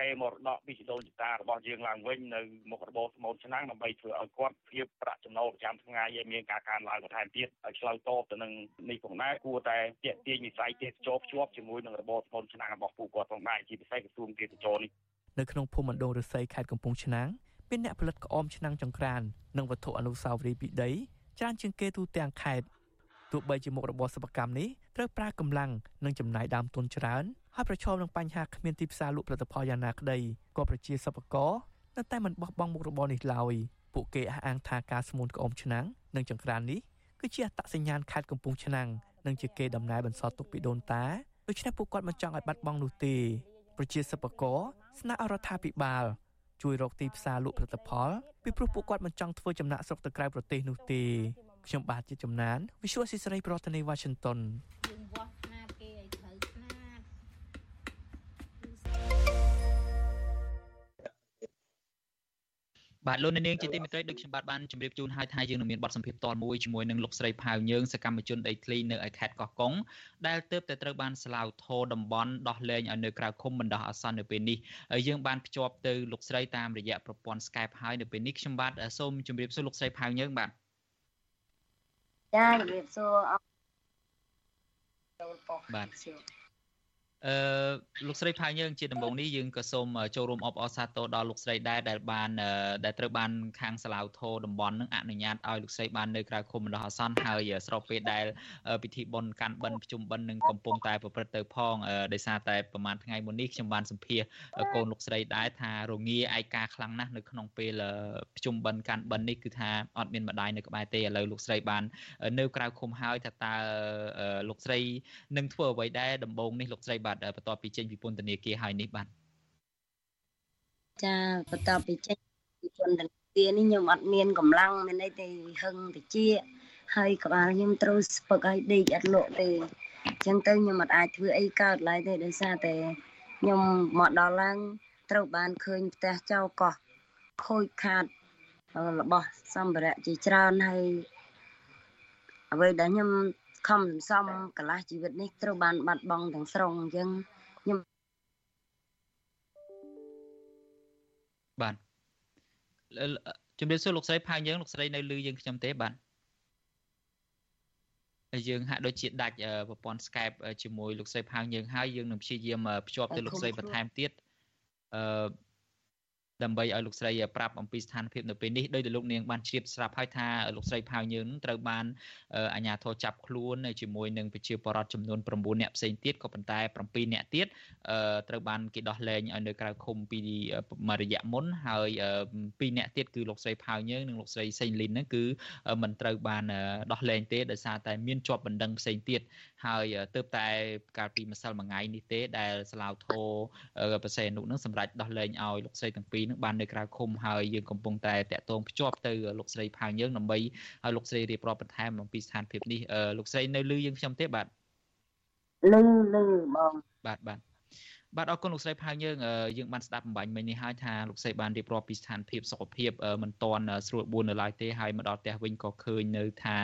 កេរមរតកពីជីដូនជីតារបស់យើងឡើងវិញនៅមុខរបរស្មូនឆ្នាំងដើម្បីធ្វើឲ្យគាត់ភាពប្រាក់ចំណូលប្រចាំថ្ងៃឲ្យមានការកើនឡើងបន្ថែមទៀតឲ្យឆ្លើយតបទៅនឹងនេះផងដែរគួរតែទាក់ទាញវិស័យទេសចរភ្ជាប់ជាមួយនឹងរបរស្មូនឆ្នាំងរបស់ពួកគាត់ផងដែរជាពិសេសក្រសួងទេសចរនេះនៅក្នុងភូមិមណ្ឌលរស័យខេត្តកំពង់ឆ្នាំង មានអ្នកផលិតក្អមឆ្នាំងចង្ក្រាននិងវត្ថុអនុស្សាវរីយ៍ពីដីច្រើនជាងគេទូទាំងខេត្តទោះបីជាមុខរបរសិប្បកម្មនេះត្រូវប្រើកម្លាំងនិងចំណាយដើមទុនច្រើនហើយប្រឈមនឹងបញ្ហាគ្មានទីផ្សារលក់ផលិតផលយ៉ាងណាក្តីក៏ប្រជាសិប្បករនៅតែមិនបោះបង់មុខរបរនេះឡើយពួកគេអះអាងថាការស្មូនក្អមឆ្នាំងនិងចង្ក្រាននេះគឺជាអត្តសញ្ញាណខេត្តកំពង់ឆ្នាំងនិងជាគេដំណើរបន្សល់ទុកពីដូនតាដូច្នេះពួកគាត់មិនចង់ឲ្យបាត់បង់នោះទេប្រជាសិប្បករស្នើឲ្យរដ្ឋាភិបាល ជួយរកទីផ្សារលក់ផលិតផលពីព្រោះពួកគាត់មិនចង់ធ្វើចំណាក់ស្រុកទៅក្រៅប្រទេសនោះទេខ្ញុំបាទជាចំណាន Visual ស៊ីស្រីប្រធានាទី Washington បាទលោកនាងជាទីមេត្រីដូចខ្ញុំបាទបានជម្រាបជូនហើយថាយើងនឹងមានបទសម្ភាសន៍តមួយជាមួយនឹងលោកស្រីផៅយើងសកម្មជនដីធ្លីនៅឯខេត្តកោះកុងដែលទើបតែត្រូវបានស្លាវធរតំបន់ដោះលែងឲ្យនៅក្រៅឃុំបណ្ដោះអាសន្ននៅពេលនេះហើយយើងបានភ្ជាប់ទៅលោកស្រីតាមរយៈប្រព័ន្ធ Skype ហើយនៅពេលនេះខ្ញុំបាទសូមជម្រាបសួរលោកស្រីផៅយើងបាទចាជម្រាបសួរអរបាទ អឺលោកស្រីផៅយើងជាដំបូងនេះយើងក៏សូមចូលរួមអបអរសាទរដល់លោកស្រីដែរដែលបានដែលត្រូវបានខាងសាឡាវធរតំបន់នឹងអនុញ្ញាតឲ្យលោកស្រីបាននៅក្រៅឃុំបណ្ដោះអាសន្នហើយស្របពេលដែលពិធីបុណ្យកាន់បិណ្ឌប្រជុំបិណ្ឌនឹងកំពុងតែប្រព្រឹត្តទៅផងដោយសារតែប្រហែលថ្ងៃមុននេះខ្ញុំបានសម្ភាសកូនលោកស្រីដែរថារងាឯកាខ្លាំងណាស់នៅក្នុងពេលប្រជុំបិណ្ឌកាន់បិណ្ឌនេះគឺថាអត់មានម្ដាយនៅក្បែរទេឥឡូវលោកស្រីបាននៅក្រៅឃុំហើយថាតើលោកស្រីនឹងធ្វើអ្វីដែរដំបូងនេះលោកស្រីបានបាទបន្ទាប់ពីចេញពីពន្ធនាគារហើយនេះបាទចាបន្ទាប់ពីចេញពីពន្ធនាគារនេះខ្ញុំអត់មានកម្លាំងមានអីទេហឹងតិចហើយក្បាលខ្ញុំត្រូវស្ពឹកឲ្យដេកអត់លក់ទេអញ្ចឹងទៅខ្ញុំអត់អាចធ្វើអីកើតឡើយទេដោយសារតែខ្ញុំមកដល់ឡើងត្រូវបានឃើញផ្ទះចៅកោះខូចខាតរបស់សម្ភារៈជាច្រើនហើយអ្វីដែលខ្ញុំ ខំសន្សំកន្លះជីវិតនេះត្រូវបានបាត់បង់ទាំងស្រុងអញ្ចឹងខ្ញុំបាទជំរាបសួរលោកស្រីផៅយើងលោកស្រីនៅលឺយើងខ្ញុំទេបាទហើយយើងហាក់ដូចជាដាច់ប្រព័ន្ធ Skype ជាមួយលោកស្រីផៅយើងហើយយើងនឹងព្យាយាមភ្ជាប់ទៅលោកស្រីបន្ថែមទៀតអឺ ដើម្បីឲ្យលោកស្រីប្រាប់អំពីស្ថានភាពនៅពេលនេះដោយដែលលោកនាងបានជ្រាបស្រាប់ហើយថាលោកស្រីផៅយើងត្រូវបានអាជ្ញាធរចាប់ខ្លួនជាមួយនឹងប្រជាពលរដ្ឋចំនួន9នាក់ផ្សេងទៀតក៏ប៉ុន្តែ7នាក់ទៀតត្រូវបានគេដោះលែងឲ្យនៅក្រៅឃុំពីមួយរយៈមុនហើយ2នាក់ទៀតគឺលោកស្រីផៅយើងនិងលោកស្រីសេងលីនហ្នឹងគឺមិនត្រូវបានដោះលែងទេដោយសារតែមានជាប់បណ្ដឹងផ្សេងទៀតហើយទើបតែកាលពីម្សិលមួយថ្ងៃនេះទេដែលស្លាវធោប្រសេនុនឹងសម្រាប់ដោះលែងឲ្យលោកស្រីទាំងពីរនឹងបាននៅក្រៅឃុំហើយយើងកំពុងតែតាក់ទងភ្ជាប់ទៅលោកស្រីផៅយើងដើម្បីឲ្យលោកស្រីរៀបរាប់បន្ថែមអំពីស្ថានភាពនេះលោកស្រីនៅលឺយើងខ្ញុំទេបាទលឺលឺបងបាទបាទអ បាទអរគុណលោកស្រីផៅយើងយើងបានស្ដាប់បំបញ្ញមិញនេះហើយថាលោកស្រីបានរៀបរាប់ពីស្ថានភាពសុខភាពមិនទាន់ស្រួលបួននៅឡើយទេហើយមកដល់ផ្ទះវិញក៏ឃើញនៅថា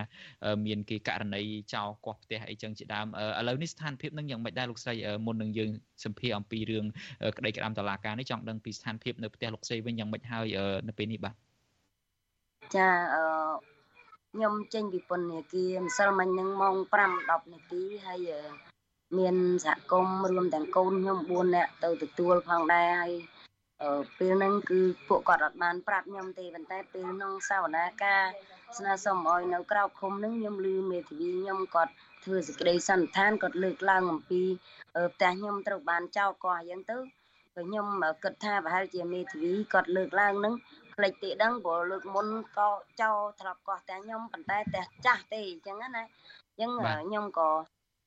មានគេករណីចោលកោះផ្ទះអីចឹងជាដើមឥឡូវនេះស្ថានភាពនឹងយ៉ាងម៉េចដែរលោកស្រីមុននឹងយើងសម្ភាសអំពីរឿងក្តីក្តាមតឡាការនេះចង់ដឹងពីស្ថានភាពនៅផ្ទះលោកស្រីវិញយ៉ាងម៉េចហើយនៅពេលនេះបាទចាអឺខ្ញុំចេញពីពន្ធនាគារម្សិលមិញហ្នឹងម៉ោង5 10នាទីហើយ មានសហគមន៍រួមទាំងកូនខ្ញុំ4នាក់ទៅទទួលផងដែរហើយពេលហ្នឹងគឺពួកគាត់អត់បានប្រាប់ខ្ញុំទេប៉ុន្តែពេលក្នុងសវនាការស្នើសុំឲ្យនៅក្រៅឃុំហ្នឹងខ្ញុំឮមេធាវីខ្ញុំគាត់ធ្វើសេចក្តីសន្និដ្ឋានគាត់លើកឡើងអំពីផ្ទះខ្ញុំត្រូវបានចោលកោះអញ្ចឹងទៅក៏ខ្ញុំគិតថាប្រហែលជាមេធាវីគាត់លើកឡើងហ្នឹងផ្លេចទេដឹងព្រោះលើកមុនក៏ចោលធ្លាប់កោះតែខ្ញុំប៉ុន្តែតែចាស់ទេអញ្ចឹងណាអញ្ចឹងខ្ញុំក៏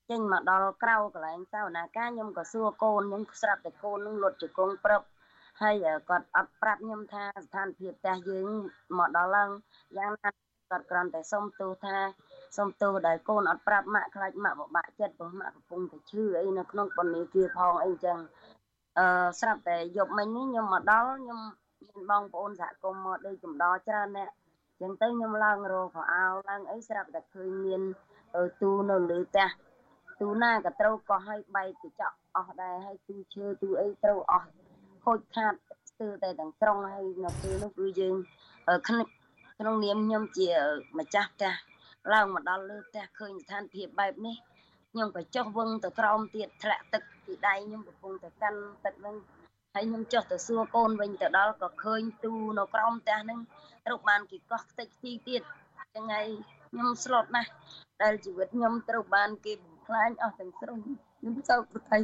ចេញមកដល់ក្រៅកន្លែងសវនាការខ្ញុំក៏សួរកូនខ្ញុំស្រាប់តែកូននឹងលុតជង្គង់ព្រឹបហើយគាត់អត់ប្រាប់ខ្ញុំថាស្ថានភាពផ្ទះយើងមកដល់ឡើងយ៉ាងណាគាត់គ្រាន់តែសុំទោសថាសុំទោសដែលកូនអត់ប្រាប់ម៉ាក់ខ្លាចម៉ាក់ពិបាកចិត្តព្រោះម៉ាក់កំពុងតែឈឺអីនៅក្នុងពន្ធនាគារផងអីចឹងអឺស្រាប់តែយប់មិញនេះខ្ញុំមកដល់ខ្ញុំមានបងប្អូនសហគមន៍មកដូចចំដច្រើនអ្នកចឹងទៅខ្ញុំឡើងរកខោអាវឡើងអីស្រាប់តែឃើញមានទូនៅលើផ្ទះ ទូណាក៏ត្រូវកោះឲ្យបែកកញ្ចក់អស់ដែរហើយទូឈើទូអីត្រូវអស់ខូចខាតស្ទើរតែទាំងស្រុងហើយនៅពេលនោះគឺយើងក្នុងនាមខ្ញុំជាម្ចាស់ផ្ទះឡើងមកដល់លើផ្ទះឃើញស្ថានភាពបែបនេះខ្ញុំក៏ចុះវឹងទៅក្រោមទៀតធ្លាក់ទឹកពីដៃខ្ញុំកំពុងតែកាន់ទឹកនឹងហើយខ្ញុំចុះទៅសួរកូនវិញទៅដល់ក៏ឃើញទូនៅក្រោមផ្ទះហ្នឹងត្រូវបានគេកោះខ្ទេចខ្ទីទៀតចឹងហើយខ្ញុំស្លុតណាស់ដែលជីវិតខ្ញុំត្រូវបានគេបំ ផ្លាញអស់ទាំងស្រុងខ្ញុំសោកប្រថុយ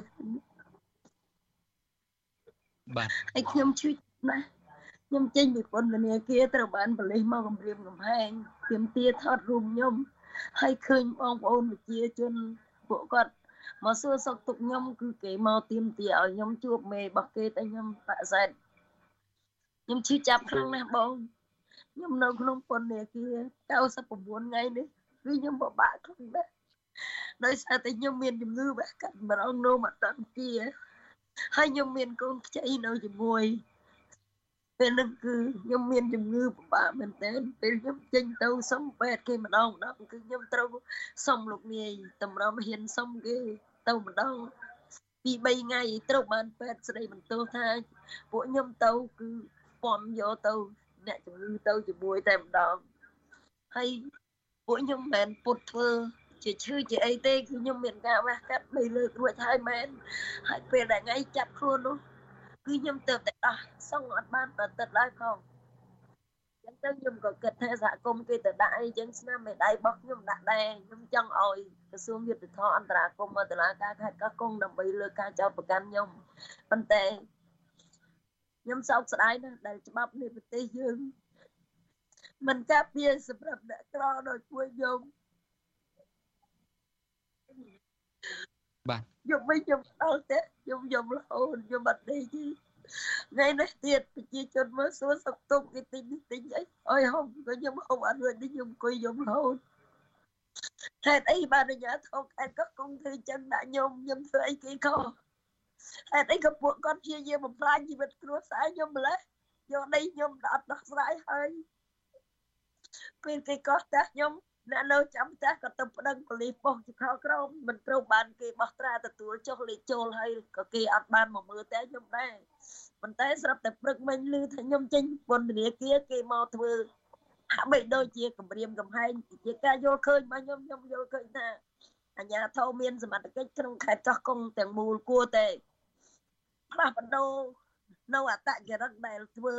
បាទហើយខ្ញុំឈឺណាស់ខ្ញុំចេញពីពន្ធនាគារត្រូវបានប៉ូលីសមកគម្រាមកំហែងទាមទារថតរូបខ្ញុំហើយឃើញបងប្អូនប្រជាជនពួកគាត់មកសួរសុខទុក្ខខ្ញុំគឺគេមកទាមទារឲ្យខ្ញុំជួបមេរបស់គេតែខ្ញុំបាក់សែតខ្ញុំឈឺចាប់ខ្លាំងណាស់បងខ្ញុំនៅក្នុងពន្ធនាគារ99ថ្ងៃនេះគឺខ្ញុំពិបាកខ្លាំងណាស់ ដោយសារតែខ្ញុំមានជំងឺវះកាត់ម្ដងនោមអតន្ទាហើយខ្ញុំមានកូនខ្ចីនៅជាមួយពេលនោះគឺខ្ញុំមានជំងឺពិបាកមែនទែនពេលខ្ញុំចេញទៅសុំពេទ្យគេម្ដងម្ដងគឺខ្ញុំត្រូវសុំលោកនាយតម្រុំហ៊ានសុំគេទៅម្ដងពី3ថ្ងៃត្រូវបានពេទ្យស្ដីបន្ទោសថាពួកខ្ញុំទៅគឺពំយកទៅអ្នកជំងឺទៅជាមួយតែម្ដងហើយពួកខ្ញុំមិនមែនពុតធ្វើ ជាឈឺជាអីទេគឺខ្ញុំមានការវះកាត់3លើករួចហើយមែនហើយពេលដែលថ្ងៃចាប់ខ្លួននោះគឺខ្ញុំទៅតែដោះសងអត់បានប្រតិទឡើយផងចឹងទៅខ្ញុំក៏គិតថាសហគមន៍គេទៅដាក់អីចឹងស្នាមមេដៃរបស់ខ្ញុំដាក់ដែរខ្ញុំចង់ឲ្យក្រសួងយុទ្ធភ័ពអន្តរាគមន៍មកតុលាការខេត្តកោះកុងដើម្បីលើកការចោទប្រកាន់ខ្ញុំប៉ុន្តែខ្ញុំសោកស្ដាយណាស់ដែលច្បាប់នៃប្រទេសយើងមិនការពារសម្រាប់អ្នកក្រដូចពួកខ្ញុំ បាទខ្ញុំវិញខ្ញុំដល់ទេខ្ញុំខ្ញុំរហូតខ្ញុំអត់ដេកទេថ្ងៃនេះទៀតប្រជាជនមើលសួរសុខទុក្ខគេទិញទិញអីអើយហូបក៏ខ្ញុំហូបអត់រួចនេះខ្ញុំអង្គុយខ្ញុំរហូតហេតុអីបានអាញាធកខេត្តក៏គង់ធ្វើចឹងដាក់ខ្ញុំខ្ញុំធ្វើអីគេខុសហេតុអីក៏ពួកគាត់ព្យាយាមបំផ្លាញជីវិតគ្រួសារខ្ញុំម្លេះយកដីខ្ញុំអត់ដោះស្រាយហើយពេលគេកោះតាខ្ញុំ អ្នកនៅចាំផ្ទះក៏ទៅប្តឹងប៉ូលីសប៉ុស្តិ៍ជាខោក្រមមិនត្រូវបានគេបោះត្រាទទួលចុះលេខចូលហើយក៏គេអត់បានមកមើលតែខ្ញុំដែរប៉ុន្តែស្រាប់តែព្រឹកមិញឮថាខ្ញុំចេញពន្ធនាគារគេមកធ្វើហាក់បីដូចជាគម្រាមកំហែងជាការយល់ឃើញរបស់ខ្ញុំខ្ញុំយល់ឃើញថាអញ្ញាធមមានសមត្ថកិច្ចក្នុងខេត្តកោះកុងទាំងមូលគួរតែផ្លាស់ប្ដូរនៅអតចរិតដែលធ្វើ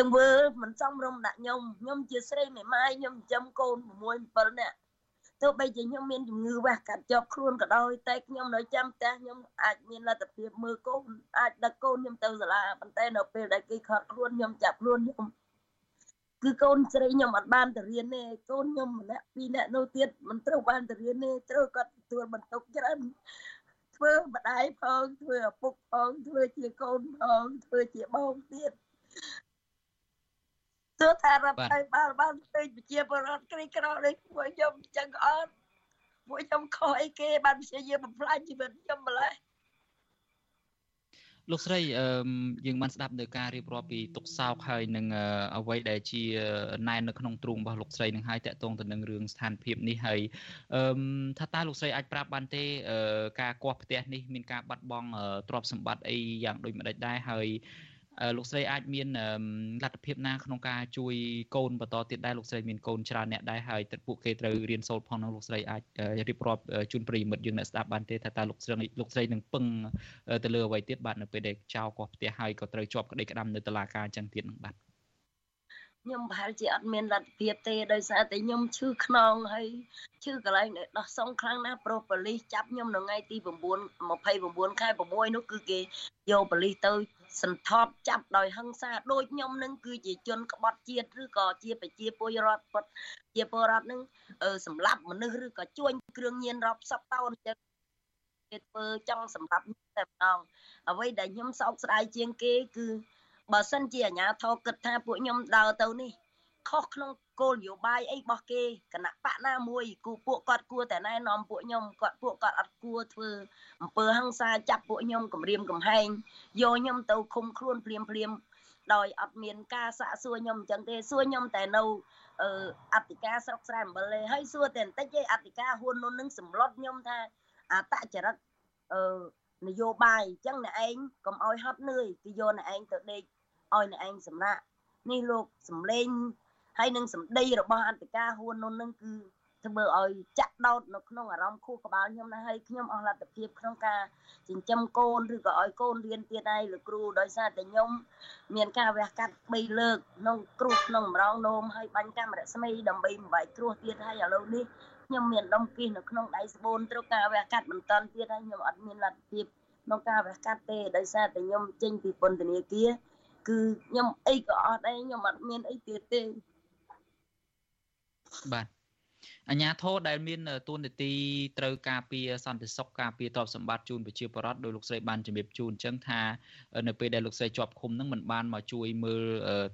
ទង្វើមិនសមរម្យដាក់ខ្ញុំខ្ញុំជាស្រីមេម៉ាយខ្ញុំចិញ្ចឹមកូន6 7នាក់ទោះបីជាខ្ញុំមានជំងឺវះកាត់ជាប់ខ្លួនក៏ដោយតែខ្ញុំនៅចាំផ្ទះខ្ញុំអាចមានលទ្ធភាពមើលកូនអាចដឹកកូនខ្ញុំទៅសាលាប៉ុន្តែនៅពេលដែលគេខត់ខ្លួនខ្ញុំចាប់ខ្លួនខ្ញុំគឺកូនស្រីខ្ញុំអត់បានទៅរៀនទេកូនខ្ញុំម្នាក់ពីរនាក់នៅទៀតមិនត្រូវបានទៅរៀនទេត្រូវគាត់ទទួលបន្ទុកច្រើនធ្វើម្ដាយផងធ្វើឪពុកផងធ្វើជាកូនផងធ្វើជាបងទៀត ទោះថារដ្ឋាភិបាលបានឃើញប្រជាពលរដ្ឋក្រីក្រដូចពួកខ្ញុំចឹងអត់ពួកខ្ញុំខុសអីគេបានព្យាយាមបំផ្លាញជីវិតខ្ញុំម្ល៉េះលោកស្រីអឺយើងបានស្ដាប់នៅការរៀបរាប់ពីទុកសោកហើយនឹងអ្វីដែលជាណែននៅក្នុងទ្រូងរបស់លោកស្រីនឹងហើយតកតងទៅនឹងរឿងស្ថានភាពនេះហើយអឺថាតើលោកស្រីអាចប្រាប់បានទេការគាស់ផ្ទះនេះមានការបាត់បង់ទ្រព្យសម្បត្តិអីយ៉ាងដូចម្ដេចដែរហើយ លោកស្រីអាចមានលទ្ធភាពណាក្នុងការជួយកូនបន្តទៀតដែរលោកស្រីមានកូនច្រើនអ្នកដែរហើយពួកគេត្រូវរៀនសូត្រផងនោះលោកស្រីអាចរៀបរាប់ជូនប្រិយមិត្តយើងអ្នកស្ដាប់បានទេថាតើលោកស្រីលោកស្រីនឹងពឹងទៅលើអ្វីទៀតបាទនៅពេលដែលចៅកោះផ្ទះហើយក៏ត្រូវជាប់ក្តីក្តាំនៅតុលាការអញ្ចឹងទៀតនឹងបាទខ្ញុំប្រហែលជាអត់មានលទ្ធភាពទេដោយសារតែខ្ញុំឈឺខ្នងហើយឈឺកន្លែងដោះសងខ្លាំងណាស់ប្រុសប៉ូលីសចាប់ខ្ញុំនៅថ្ងៃទី9 29ខែ6នោះគឺគេយកប៉ូលីសទៅ សន្ធប់ចាប់ដោយហិង្សាដូចខ្ញុំនឹងគឺជាជនក្បត់ជាតិឬក៏ជាប្រជាពលរដ្ឋពុតជាពលរដ្ឋនឹងសម្លាប់មនុស្សឬក៏ជួញគ្រឿងញៀនរាប់សិបតោនចឹងគេធ្វើចង់សម្រាប់តែម្ដងអ្វីដែលខ្ញុំសោកស្ដាយជាងគេគឺបើសិនជាអាជ្ញាធរគិតថាពួកខ្ញុំដើរទៅនេះ ខុសក្នុងគោលនយោបាយអីរបស់គេគណៈបកណាមួយគូពួកគាត់គួរតែណែនាំពួកខ្ញុំគាត់ពួកគាត់អត់គួរធ្វើអំពើហិង្សាចាប់ពួកខ្ញុំគម្រាមកំហែងយកខ្ញុំទៅឃុំខ្លួនភ្លាមភ្លាមដោយអត់មានការសាកសួរខ្ញុំអញ្ចឹងទេសួរខ្ញុំតែនៅអឺអធិការស្រុកស្រែអំបិលទេហើយសួរតែបន្តិចឯអធិការហ៊ុននោះនឹងសម្លុតខ្ញុំថាអតចរិតអឺនយោបាយអញ្ចឹងអ្នកឯងកុំអោយហត់នឿយគឺយកអ្នកឯងទៅដេកឲ្យអ្នកឯងសម្រាប់នេះលោកសំលេង ហើយនឹងសម្ដីរបស់អន្តការហ៊ួននោះនឹងគឺធ្វើឲ្យចាក់ដោតនៅក្នុងអារម្មណ៍ខួរក្បាលខ្ញុំណាហើយខ្ញុំអស់លទ្ធភាពក្នុងការចិញ្ចឹមកូនឬក៏ឲ្យកូនរៀនទៀតហើយលោកគ្រូដោយសារតែខ្ញុំមានការវះកាត់3លើកក្នុងគ្រោះក្នុងម្រងនោមហើយបាញ់កាមរស្មីដើម្បីបំបែកគ្រោះទៀតហើយឥឡូវនេះខ្ញុំមានដុំគិះនៅក្នុងដៃស្បូនត្រូវការវះកាត់បន្តទៀតហើយខ្ញុំអត់មានលទ្ធភាពក្នុងការវះកាត់ទេដោយសារតែខ្ញុំចេញពីពន្ធនាគារគឺខ្ញុំអីក៏អត់ដែរខ្ញុំអត់មានអីទៀតទេ បាទអញ្ញាធរដែលមានទួនាទីត្រូវការពារសន្តិសុខការពារទ្រព្យសម្បត្តិជូនប្រជាពលរដ្ឋដោយលោកស្រីបានជំរាបជូនអញ្ចឹងថានៅពេលដែលលោកស្រីជាប់ឃុំនឹងមិនបានមកជួយមើល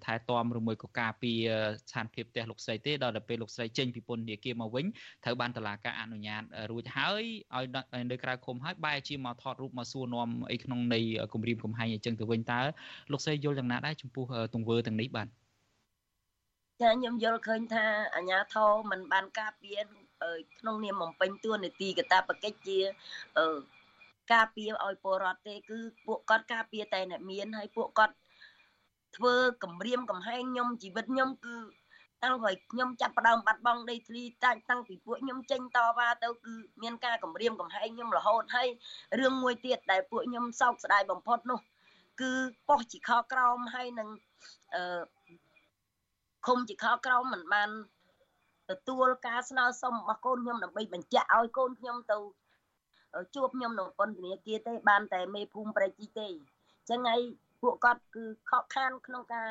ថែទាំឬមួយក៏ការពារស្ថានភាពផ្ទះលោកស្រីទេដល់ទៅពេលលោកស្រីចេញពីពន្ធនាគារមកវិញត្រូវបានតុលាការអនុញ្ញាតរួចហើយឲ្យនៅក្រៅឃុំហើយបែរជាមកថតរូបមកសួរនាំអីក្នុងនៃគម្រាមកំហែងអញ្ចឹងទៅវិញតើលោកស្រីយល់យ៉ាងណាដែរចំពោះទង្វើទាំងនេះបាទ ចាខ្ញុំយល់ឃើញថាអាញាធរមិនបានការពារក្នុងនាមបំពេញតួនាទីកតាបកិច្ចជាការពារឲ្យពលរដ្ឋទេគឺពួកគាត់ការពារតែអ្នកមានហើយពួកគាត់ធ្វើគម្រាមកំហែងខ្ញុំជីវិតខ្ញុំគឺតាំងពីខ្ញុំចាប់ផ្ដើមបាត់បង់ដីធ្លីតាំងតាំងពីពួកខ្ញុំចេញតវ៉ាទៅគឺមានការគម្រាមកំហែងខ្ញុំរហូតហើយរឿងមួយទៀតដែលពួកខ្ញុំសោកស្ដាយបំផុតនោះ គឺប៉ុស្តិ៍ជាខក្រោមហើយនឹងអឺ ឃុំជាខក្រមមិនបានទទួលការស្នើសុំរបស់កូនខ្ញុំដើម្បីបញ្ជាក់ឲ្យកូនខ្ញុំទៅជួបខ្ញុំនៅពន្ធនាគារទេបានតែមេភូមិប្រៃជីទេអញ្ចឹងហើយពួកគាត់គឺខកខានក្នុងការ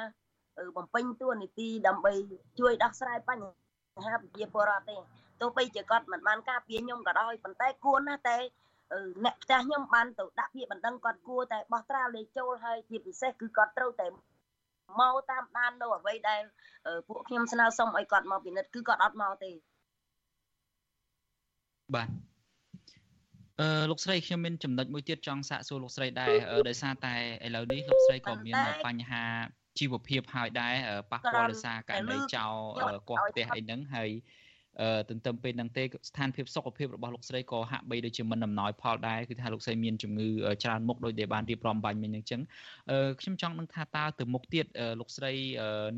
បំពេញតួនាទីដើម្បីជួយដោះស្រាយបញ្ហាប្រជាពលរដ្ឋទេទោះបីជាគាត់មិនបានការពារខ្ញុំក៏ដោយប៉ុន្តែគួរណាស់តែអ្នកផ្ទះខ្ញុំបានទៅដាក់ពាក្យបណ្ដឹងគាត់គួរតែបោះត្រាលេខចូលហើយជាពិសេសគឺគាត់ត្រូវតែ មកតាមដាននៅអ្វីដែលពួកខ្ញុំស្នើសុំឲ្យគាត់មកពិនិត្យគឺគាត់អត់មកទេបាទអឺលោកស្រីខ្ញុំមានចំណុចមួយទៀតចង់សាកសួរលោកស្រីដែរដោយសារតែឥឡូវនេះលោកស្រីក៏មានបញ្ហាជីវភាពហើយដែរប៉ះពាល់ដោយសារករណីចោលកោះផ្ទះអីហ្នឹងហើយ ទន្ទឹមពេលហ្នឹងទេស្ថានភាពសុខភាពរបស់លោកស្រីក៏ហាក់បីដូចជាមិនអំណោយផលដែរគឺថាលោកស្រីមានជំងឺច្រើនមុខដោយដែលបានរៀបរាប់បាញ់មិញអញ្ចឹងខ្ញុំចង់នឹងថាតើទៅមុខទៀតលោកស្រី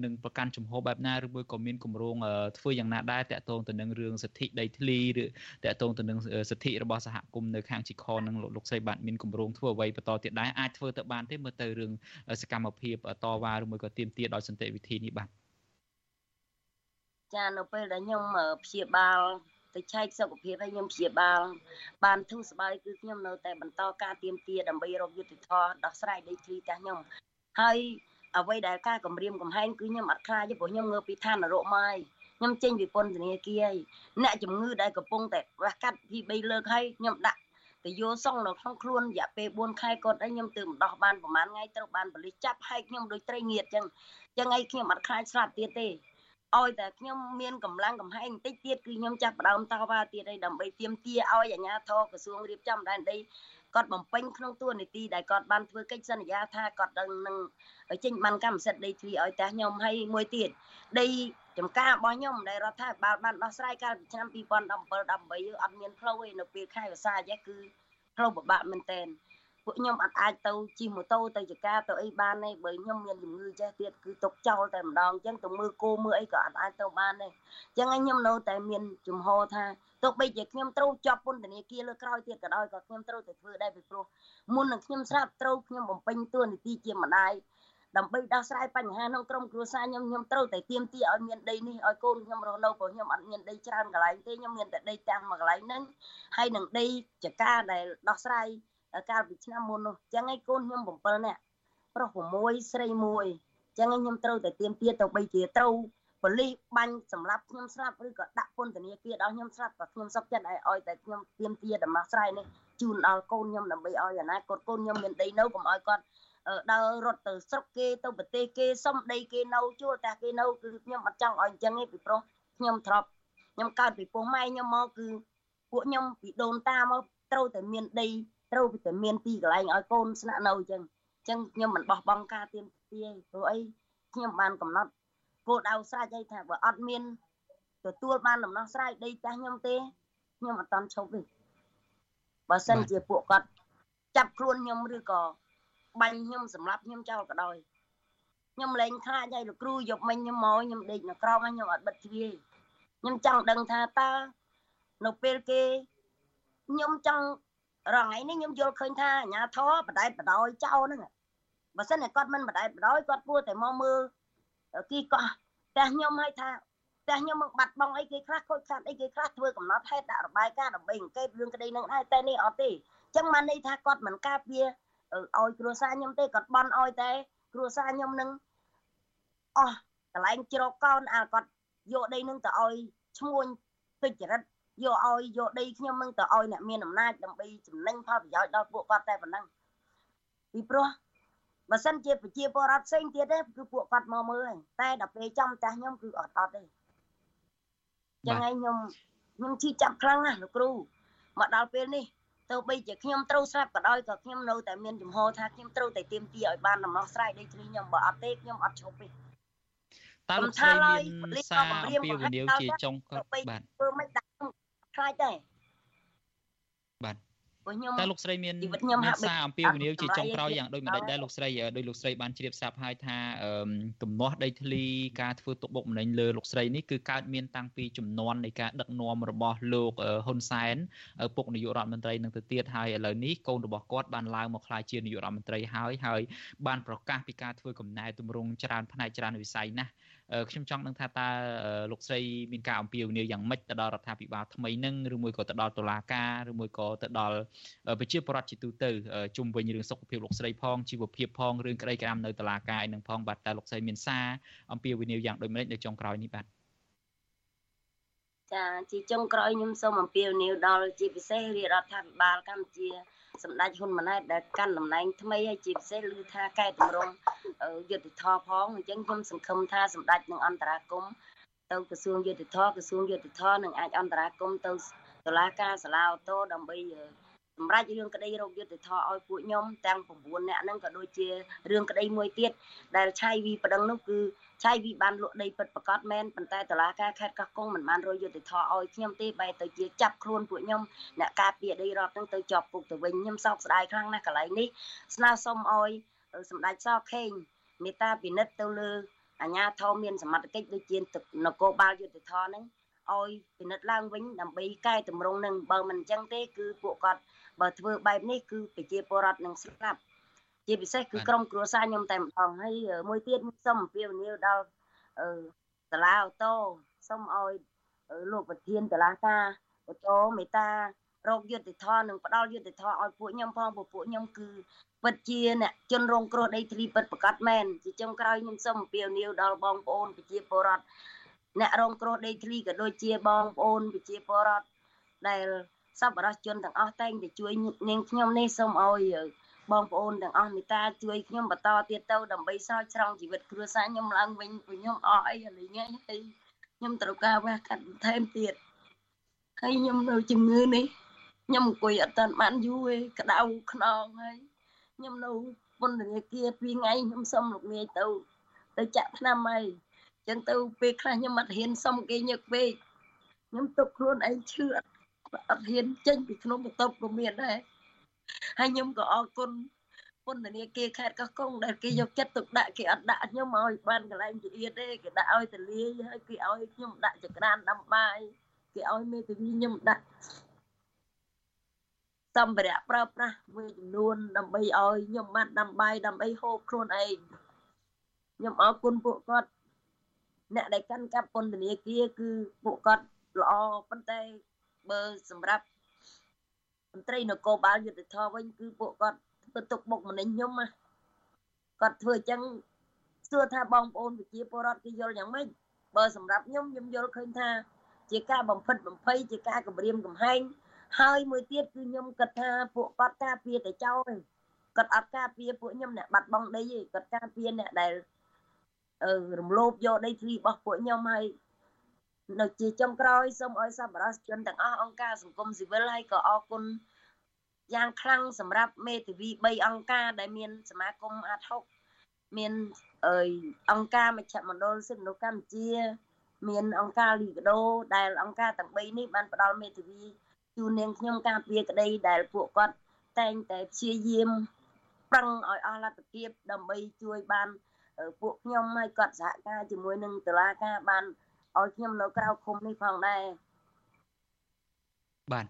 នឹងប្រកាន់ជំហរបែបណាឬមួយក៏មានគម្រោងធ្វើយ៉ាងណាដែរតកតងទៅនឹងរឿងសិទ្ធិដីធ្លីឬតកតងទៅនឹងសិទ្ធិរបស់សហគមន៍នៅខាងជីខនឹងលោកស្រីបានមានគម្រោងធ្វើអ្វីបន្តទៀតដែរអាចធ្វើទៅបានទេមើលទៅរឿងសកម្មភាពតវ៉ាឬមួយក៏ទាមទារដោយសន្តិវិធីនេះបាទ ចានៅពេលដែលខ្ញុំព្យាបាលទៅឆែកសុខភាពហើយខ្ញុំព្យាបាល បានធូរស្បើយគឺខ្ញុំនៅតែបន្តការទៀមទាដើម្បីរកយុទ្ធធរដោះស្រាយដីធ្លីតែខ្ញុំហើយអ្វីដែលការគម្រាមកំហែងគឺខ្ញុំអត់ខ្លាចទេព្រោះខ្ញុំងើពីឋាននរកមកហើយខ្ញុំចេញពីពន្ធនាគារហើយអ្នកជំងឺដែលកំពុងតែវះកាត់ពី3លើកហើយខ្ញុំដាក់ទៅយោសងនៅក្នុងខ្លួនរយៈពេល4ខែគាត់ហើយខ្ញុំទើបម្ដោះបានប្រហែលថ្ងៃត្រូវបានប៉ូលីសចាប់ហែកខ្ញុំដោយត្រីងៀតចឹងចឹងហើយខ្ញុំអត់ខ្លាចស្លាប់ទៀតទេ ឲ្យតែខ្ញុំមានកម្លាំងកំហែងបន្តិចទៀតគឺខ្ញុំចាប់ផ្ដើមតវ៉ាទៀតហើយដើម្បីទាមទារឲ្យអាជ្ញាធរក្រសួងរៀបចំដែនដីគាត់បំពេញក្នុងតួនាទីដែលគាត់បានធ្វើកិច្ចសន្យាថាគាត់នឹងចេញបានកម្មសិទ្ធិដីធ្លីឲ្យតែខ្ញុំហើយមួយទៀតដីចំការរបស់ខ្ញុំដែលរដ្ឋាភិបាលបានដោះស្រាយកាលពីឆ្នាំ2017 18អត់មានផ្លូវទេនៅពេលខែវស្សាអញ្ចឹងគឺផ្លូវពិបាកមែនតើ ពួកខ្ញុំអត់អាចទៅជិះម៉ូតូទៅចកាទៅអីបានទេបើខ្ញុំមានជំងឺចេះទៀតគឺຕົកចោលតែម្ដងអញ្ចឹងទៅមើលគោមើលអីក៏អត់អាចទៅបានដែរអញ្ចឹងខ្ញុំនៅតែមានជំហរថាទោះបីជាខ្ញុំត្រូវជាប់ពន្ធនាគារលើក្រោយទៀតក៏ដោយក៏ខ្ញុំត្រូវតែធ្វើដែរពីព្រោះមុននឹងខ្ញុំស្រាប់ត្រូវខ្ញុំបំពេញតួនាទីជាម្ដាយដើម្បីដោះស្រាយបញ្ហាក្នុងក្រុមគ្រួសារខ្ញុំខ្ញុំត្រូវតែទៀមទីឲ្យមានដីនេះឲ្យកូនខ្ញុំរស់នៅព្រោះខ្ញុំអត់មានដីច្រើនកន្លែងទេខ្ញុំមានតែដីទាំងមួយកន្លែងហ្នឹងហើយនឹងដីចកាដែលដោះស្រាយ កាលពីឆ្នាំមុននោះអញ្ចឹងឯងកូនខ្ញុំ7នាក់ប្រុស6ស្រី1អញ្ចឹងខ្ញុំត្រូវតែទៀមទាទៅបីជាត្រូវប៉ូលីសបាញ់សម្រាប់ខ្ញុំស្លាប់ឬក៏ដាក់ពន្ធនាគារដល់ខ្ញុំស្លាប់ក៏ខ្ញុំសុខចិត្តឲ្យឲ្យតែខ្ញុំទៀមទាដំណោះស្រាយនេះជូនដល់កូនខ្ញុំដើម្បីឲ្យអនាគតកូនខ្ញុំមានដីនៅកុំឲ្យគាត់ដើររត់ទៅស្រុកគេទៅប្រទេសគេសុំដីគេនៅជួលតែគេនៅគឺខ្ញុំអត់ចង់ឲ្យអញ្ចឹងទេពីព្រោះខ្ញុំធ្លាប់ខ្ញុំកើតពីពោះម៉ែខ្ញុំមកគឺពួកខ្ញុំពីដូនតាមកត្រូវតែមានដី ត្រូវតែមានទីកន្លែងឲ្យកូនស្នាក់នៅអញ្ចឹងអញ្ចឹងខ្ញុំមិនបោះបង់ការទៀមទាព្រោះអីខ្ញុំបានកំណត់គោលដៅស្រេចឲ្យថាបើអត់មានទទួលបានដំណោះស្រាយដីតាស់ខ្ញុំទេខ្ញុំអត់តន់ឈប់ទេបើសិនជាពួកគាត់ចាប់ខ្លួនខ្ញុំឬក៏បាញ់ខ្ញុំសម្លាប់ខ្ញុំចោលក៏ដោយខ្ញុំលែងខ្លាចហើយលោកគ្រូយកមិញខ្ញុំមកខ្ញុំដេកនៅក្រោមហើយខ្ញុំអត់បិទទ្វារខ្ញុំចង់ដឹងថាតើនៅពេលគេខ្ញុំចង់ រងថ្ងៃនេះខ្ញុំយល់ឃើញថាអាញាធរបដែតបដោយចោលហ្នឹងបើសិនតែគាត់មិនបដែតបដោយគាត់គួរតែមកមើលគីកោះតែខ្ញុំឲ្យថាតែខ្ញុំមកបាត់បង់អីគេខ្លះខូចខាតអីគេខ្លះធ្វើកំណត់ហេតុដាក់របាយការណ៍ដើម្បីអង្កេតរឿងក្តីនឹងដែរតែនេះអត់ទេអញ្ចឹងបានន័យថាគាត់មិនការពារឲ្យគ្រួសារខ្ញុំទេគាត់បន់ឲ្យតែគ្រួសារខ្ញុំនឹងអស់កន្លែងជ្រកកោនអាគាត់យកដីនឹងទៅឲ្យឈ្មួញទុច្ចរិត យកឲ្យយកដីខ្ញុំនឹងទៅឲ្យអ្នកមានអំណាចដើម្បីចំណេញផលប្រយោជន៍ដល់ពួកគាត់តែប៉ុណ្ណឹងពីព្រោះបើសិនជាប្រជាពលរដ្ឋផ្សេងទៀតទេគឺពួកគាត់មកមើលហើយតែដល់ពេលចំតាស់ខ្ញុំគឺអត់អត់ទេចឹងហើយខ្ញុំខ្ញុំជិះចាប់ខ្លាំងណាស់លោកគ្រូមកដល់ពេលនេះទៅបីជាខ្ញុំត្រូវស្រាប់ក៏ដោយក៏ខ្ញុំនៅតែមានចំហថាខ្ញុំត្រូវតែទៀមទាឲ្យបានដំណោះស្រាយដីធ្លីខ្ញុំបើអត់ទេខ្ញុំអត់ឈប់ទេតើលោកស្រីមានសារអំពាវនាវជាចុងក្រោយបាទធ្វើមិនដាក់ ខ្លាចដែរបាទតែលោកស្រីមានមានសារអំពាវនាវជាចុងក្រោយយ៉ាងដូចម្ដេចដែរលោកស្រីដោយលោកស្រីបានជ្រាបស្រាប់ហើយថាទំនាស់ដីធ្លីការធ្វើទុកបុកម្នេញលើលោកស្រីនេះគឺកើតមានតាំងពីចំនួននៃការដឹកនាំរបស់លោកហ៊ុនសែនពុកនាយករដ្ឋមន្ត្រីនឹងទៅទៀតហើយឥឡូវនេះកូនរបស់គាត់បានឡើងមកក្លាយជានាយករដ្ឋមន្ត្រីហើយហើយបានប្រកាសពីការធ្វើកំណែទម្រង់ច្រើនផ្នែកច្រើនវិស័យណាស់ ខ្ញុំចង់ដឹងថាតើលោកស្រីមានការអំពាវនាវយ៉ាងម៉េចទៅដល់រដ្ឋាភិបាលថ្មីនឹងឬមួយក៏ទៅដល់តុលាការឬមួយក៏ទៅដល់ប្រជាពលរដ្ឋជាទូទៅជុំវិញរឿងសុខភាពលោកស្រីផងជីវភាពផងរឿងក្តីក្តាមនៅតុលាការឯនឹងផងបាទតើលោកស្រីមានសារអំពាវនាវយ៉ាងដូចម្តេចនៅចុងក្រោយនេះបាទចាជាចុងក្រោយខ្ញុំសូមអំពាវនាវដល់ជាពិសេសរាជរដ្ឋាភិបាលកម្ពុជា សម្ដេចហ៊ុនម៉ាណែតដែលកាន់តំណែងថ្មីហើយជាពិសេសឮថាកែតម្រង់យុទ្ធធរផងអញ្ចឹងខ្ញុំសង្ឃឹមថាសម្ដេចនឹងអន្តរាគមទៅក្រសួងយុទ្ធធរក្រសួងយុទ្ធធរនឹងអាចអន្តរាគមទៅតុលាការសាលាអូតូដើម្បី សម្រាប់រឿងក្តីរោគយុទ្ធធរឲ្យពួកខ្ញុំទាំង9នាក់ហ្នឹងក៏ដូចជារឿងក្តីមួយទៀតដែលឆាយវីប្តឹងនោះគឺឆាយវីបានលក់ដីពិតប្រកបមែនប៉ុន្តែតឡាការខេត្តកោះកុងមិនបានរយយុទ្ធធរឲ្យខ្ញុំទេបែរទៅជាចាប់ខ្លួនពួកខ្ញុំអ្នកការពារដីរដ្ឋហ្នឹងទៅជាប់គុកទៅវិញខ្ញុំសោកស្ដាយខ្លាំងណាស់កន្លែងនេះស្នើសុំឲ្យសម្ដេចសខេងមេត្តាពិនិត្យទៅលើអាជ្ញាធរមានសមត្ថកិច្ចដូចជានគរបាលយុទ្ធធរហ្នឹងឲ្យពិនិត្យឡើងវិញដើម្បីកែតម្រង់នឹងបើមិនអញ្ចឹងទេគឺពួកគាត់ បើធ្វើបែបនេះគឺប្រជាពលរដ្ឋនឹងស្លាប់ជាពិសេសគឺក្រុមគ្រួសារខ្ញុំតែម្ដងហើយមួយទៀតសូមអំពាវនាវដល់សាលាអូតូសូមឲ្យលោកប្រធានតឡាការអូតូមេតារោគយុទ្ធធរនិងផ្ដាល់យុទ្ធធរឲ្យពួកខ្ញុំផងពួកខ្ញុំគឺពិតជាអ្នកជនរងគ្រោះដីធ្លីពិតប្រកបមែនជាចុងក្រោយខ្ញុំសូមអំពាវនាវដល់បងប្អូនប្រជាពលរដ្ឋអ្នករងគ្រោះដីធ្លីក៏ដូចជាបងប្អូនប្រជាពលរដ្ឋដែល សប្បុរសជនទាំងអស់តែងតែជួយនាងខ្ញុំនេះសូមឲ្យបងប្អូនទាំងអស់មេត្តាជួយខ្ញុំបន្តទៀតទៅដើម្បីស្រោចស្រង់ជីវិតគ្រួសារខ្ញុំឡើងវិញព្រោះខ្ញុំអស់អីឥឡូវនេះហើយខ្ញុំត្រូវការវះកាត់បន្ថែមទៀតហើយខ្ញុំនៅជំងឺនេះខ្ញុំអង្គុយអត់តាន់បានយូរទេក្តៅខ្នងហើយខ្ញុំនៅពន្ធនាគារពីរថ្ងៃខ្ញុំសុំលោកនាយទៅទៅចាក់ថ្នាំហើយអញ្ចឹងទៅពេលខ្លះខ្ញុំអត់ហ៊ានសុំគេញឹកពេកខ្ញុំទុកខ្លួនឯងឈឺអត់ អត់ហ៊ានចេញពីក្នុងបន្ទប់ក៏មានដែរហើយខ្ញុំក៏អរគុណពន្ធនាគារខេត្តកោះកុងដែលគេយកចិត្តទុកដាក់គេអត់ដាក់ខ្ញុំឲ្យបានកន្លែងជាទៀតទេគេដាក់ឲ្យតលាយហើយគេឲ្យខ្ញុំដាក់ចក្រានដាំបាយគេឲ្យមេធាវីខ្ញុំដាក់សម្ភារៈប្រើប្រាស់មួយចំនួនដើម្បីឲ្យខ្ញុំបានដាំបាយដើម្បីហូបខ្លួនឯងខ្ញុំអរគុណពួកគាត់អ្នកដែលកាន់កាប់ពន្ធនាគារគឺពួកគាត់ល្អប៉ុន្តែ បើសម្រាប់មន្ត្រីនគរបាលយុទ្ធធរវិញគឺពួកគាត់ធ្វើទុកបុកម្នេញខ្ញុំណាគាត់ធ្វើអញ្ចឹងសួរថាបងប្អូនប្រជាពលរដ្ឋគេយល់យ៉ាងម៉េចបើសម្រាប់ខ្ញុំខ្ញុំយល់ឃើញថា ជាការបំផិតបំភ័យជាការគម្រាមកំហែងហើយមួយទៀតគឺខ្ញុំគិតថាពួកគាត់ការពារតែចោលគាត់អត់ការពារពួកខ្ញុំអ្នកបាត់បង់ដីទេគាត់ការពារអ្នកដែលអឺរំលោភយកដីធ្លីរបស់ពួកខ្ញុំហើយ នៅជាចុងក្រោយសូមឲ្យសប្បុរសជនទាំងអស់អង្គការសង្គមស៊ីវិលហើយក៏អរគុណយ៉ាងខ្លាំងសម្រាប់មេធាវី3អង្គការដែលមានសមាគមអាត់ហុកមានអើយអង្គការមជ្ឈមណ្ឌលសិទ្ធិមនុស្សកម្ពុជា មានអង្គការលីកាដូដែលអង្គការទាំង3នេះបានផ្ដល់មេធាវីជូននាងខ្ញុំការពារក្តីដែលពួកគាត់តែងតែព្យាយាមប្រឹងឲ្យអស់លទ្ធភាពដើម្បីជួយបានពួកខ្ញុំឲ្យគាត់សហការជាមួយនឹងតុលាការបាន ឲ្យខ្ញុំនៅក្រៅឃុំនេះផងដែរបាទ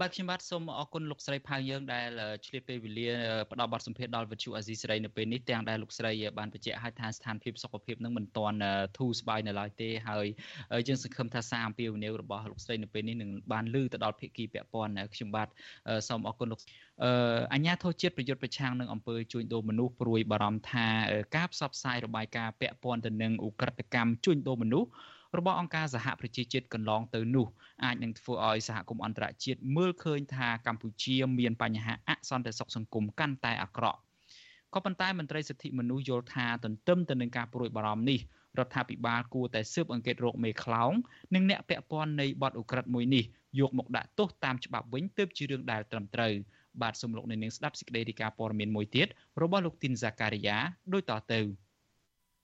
បាទខ្ញុំបាទសូមអរគុណលោកស្រីផៅយើងដែលឆ្លៀតពេលវេលាផ្ដល់បទសម្ភាសន៍ដល់វិទ្យុអាស៊ីសេរីនៅពេលនេះទាំងដែលលោកស្រីបានបញ្ជាក់ឲ្យថាស្ថានភាពសុខភាពនឹងមិនទាន់ធូរស្បើយនៅឡើយទេហើយយើងសង្ឃឹមថាសារអំពាវនាវរបស់លោកស្រីនៅពេលនេះនឹងបានលើទៅដល់ភាគីពាក់ព័ន្ធខ្ញុំបាទសូមអរគុណលោកអញ្ញាធិជាតិប្រយុទ្ធប្រឆាំងនឹងអំពើជួញដូរមនុស្សព្រួយបារម្ភថាការផ្សព្វផ្សាយរបាយការណ៍ពាក់ព័ន្ធទៅនឹងឧក្រិដ្ឋកម្មជួញដូរមនុស្ស របស់អង្គការសហប្រជាជាតិកន្លងទៅនោះអាចនឹងធ្វើឲ្យសហគមន៍អន្តរជាតិមើលឃើញថាកម្ពុជាមានបញ្ហាអសន្តិសុខសង្គមកាន់តែអាក្រក់ក៏ប៉ុន្តែមន្ត្រីសិទ្ធិមនុស្សយល់ថាទន្ទឹមទៅនឹងការព្រួយបារម្ភនេះរដ្ឋាភិបាលគួរតែស៊ើបអង្កេតរោគមេខ្លោងនិងអ្នកពាក់ព័ន្ធនៃបទឧក្រិដ្ឋមួយនេះយកមកដាក់ទោសតាមច្បាប់វិញទើបជារឿងដែលត្រឹមត្រូវបាទសូមលោកអ្នកនាងស្ដាប់សេចក្តីរាយការណ៍ព័ត៌មានមួយទៀតរបស់លោកទីនហ្សាការីយ៉ាដូចតទៅ។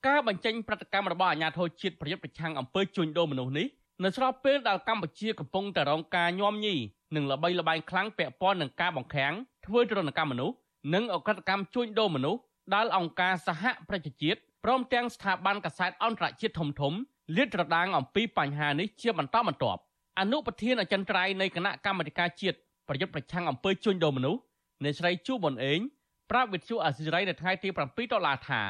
ការបញ្ចេញប្រតិកម្មរបស់អាជ្ញាធរជាតិប្រយុទ្ធប្រឆាំងអំពើជួញដូរមនុស្សនេះនៅស្របពេលដែលកម្ពុជាកំពុងតែរងការញោមញីនិងល្បីល្បាញខ្លាំងពាក់ព័ន្ធនឹងការបង្ខាំងធ្វើទរណកម្មមនុស្សនិងអក្រិតកម្មជួញដូរមនុស្សដែលអង្គការសហប្រជាជាតិព្រមទាំងស្ថាប័នកសែតអន្តរជាតិធំធំលាតត្រដាងអំពីបញ្ហានេះជាបន្តបន្ទាប់អនុប្រធានអចិន្ត្រៃយ៍នៃគណៈកម្មាធិការជាតិប្រយុទ្ធប្រឆាំងអំពើជួញដូរមនុស្សអ្នកស្រីជួប៊ុនអេងប្រាប់វិទ្យុអាស៊ីសេរីនៅថ្ងៃទី7ដុល្លារថា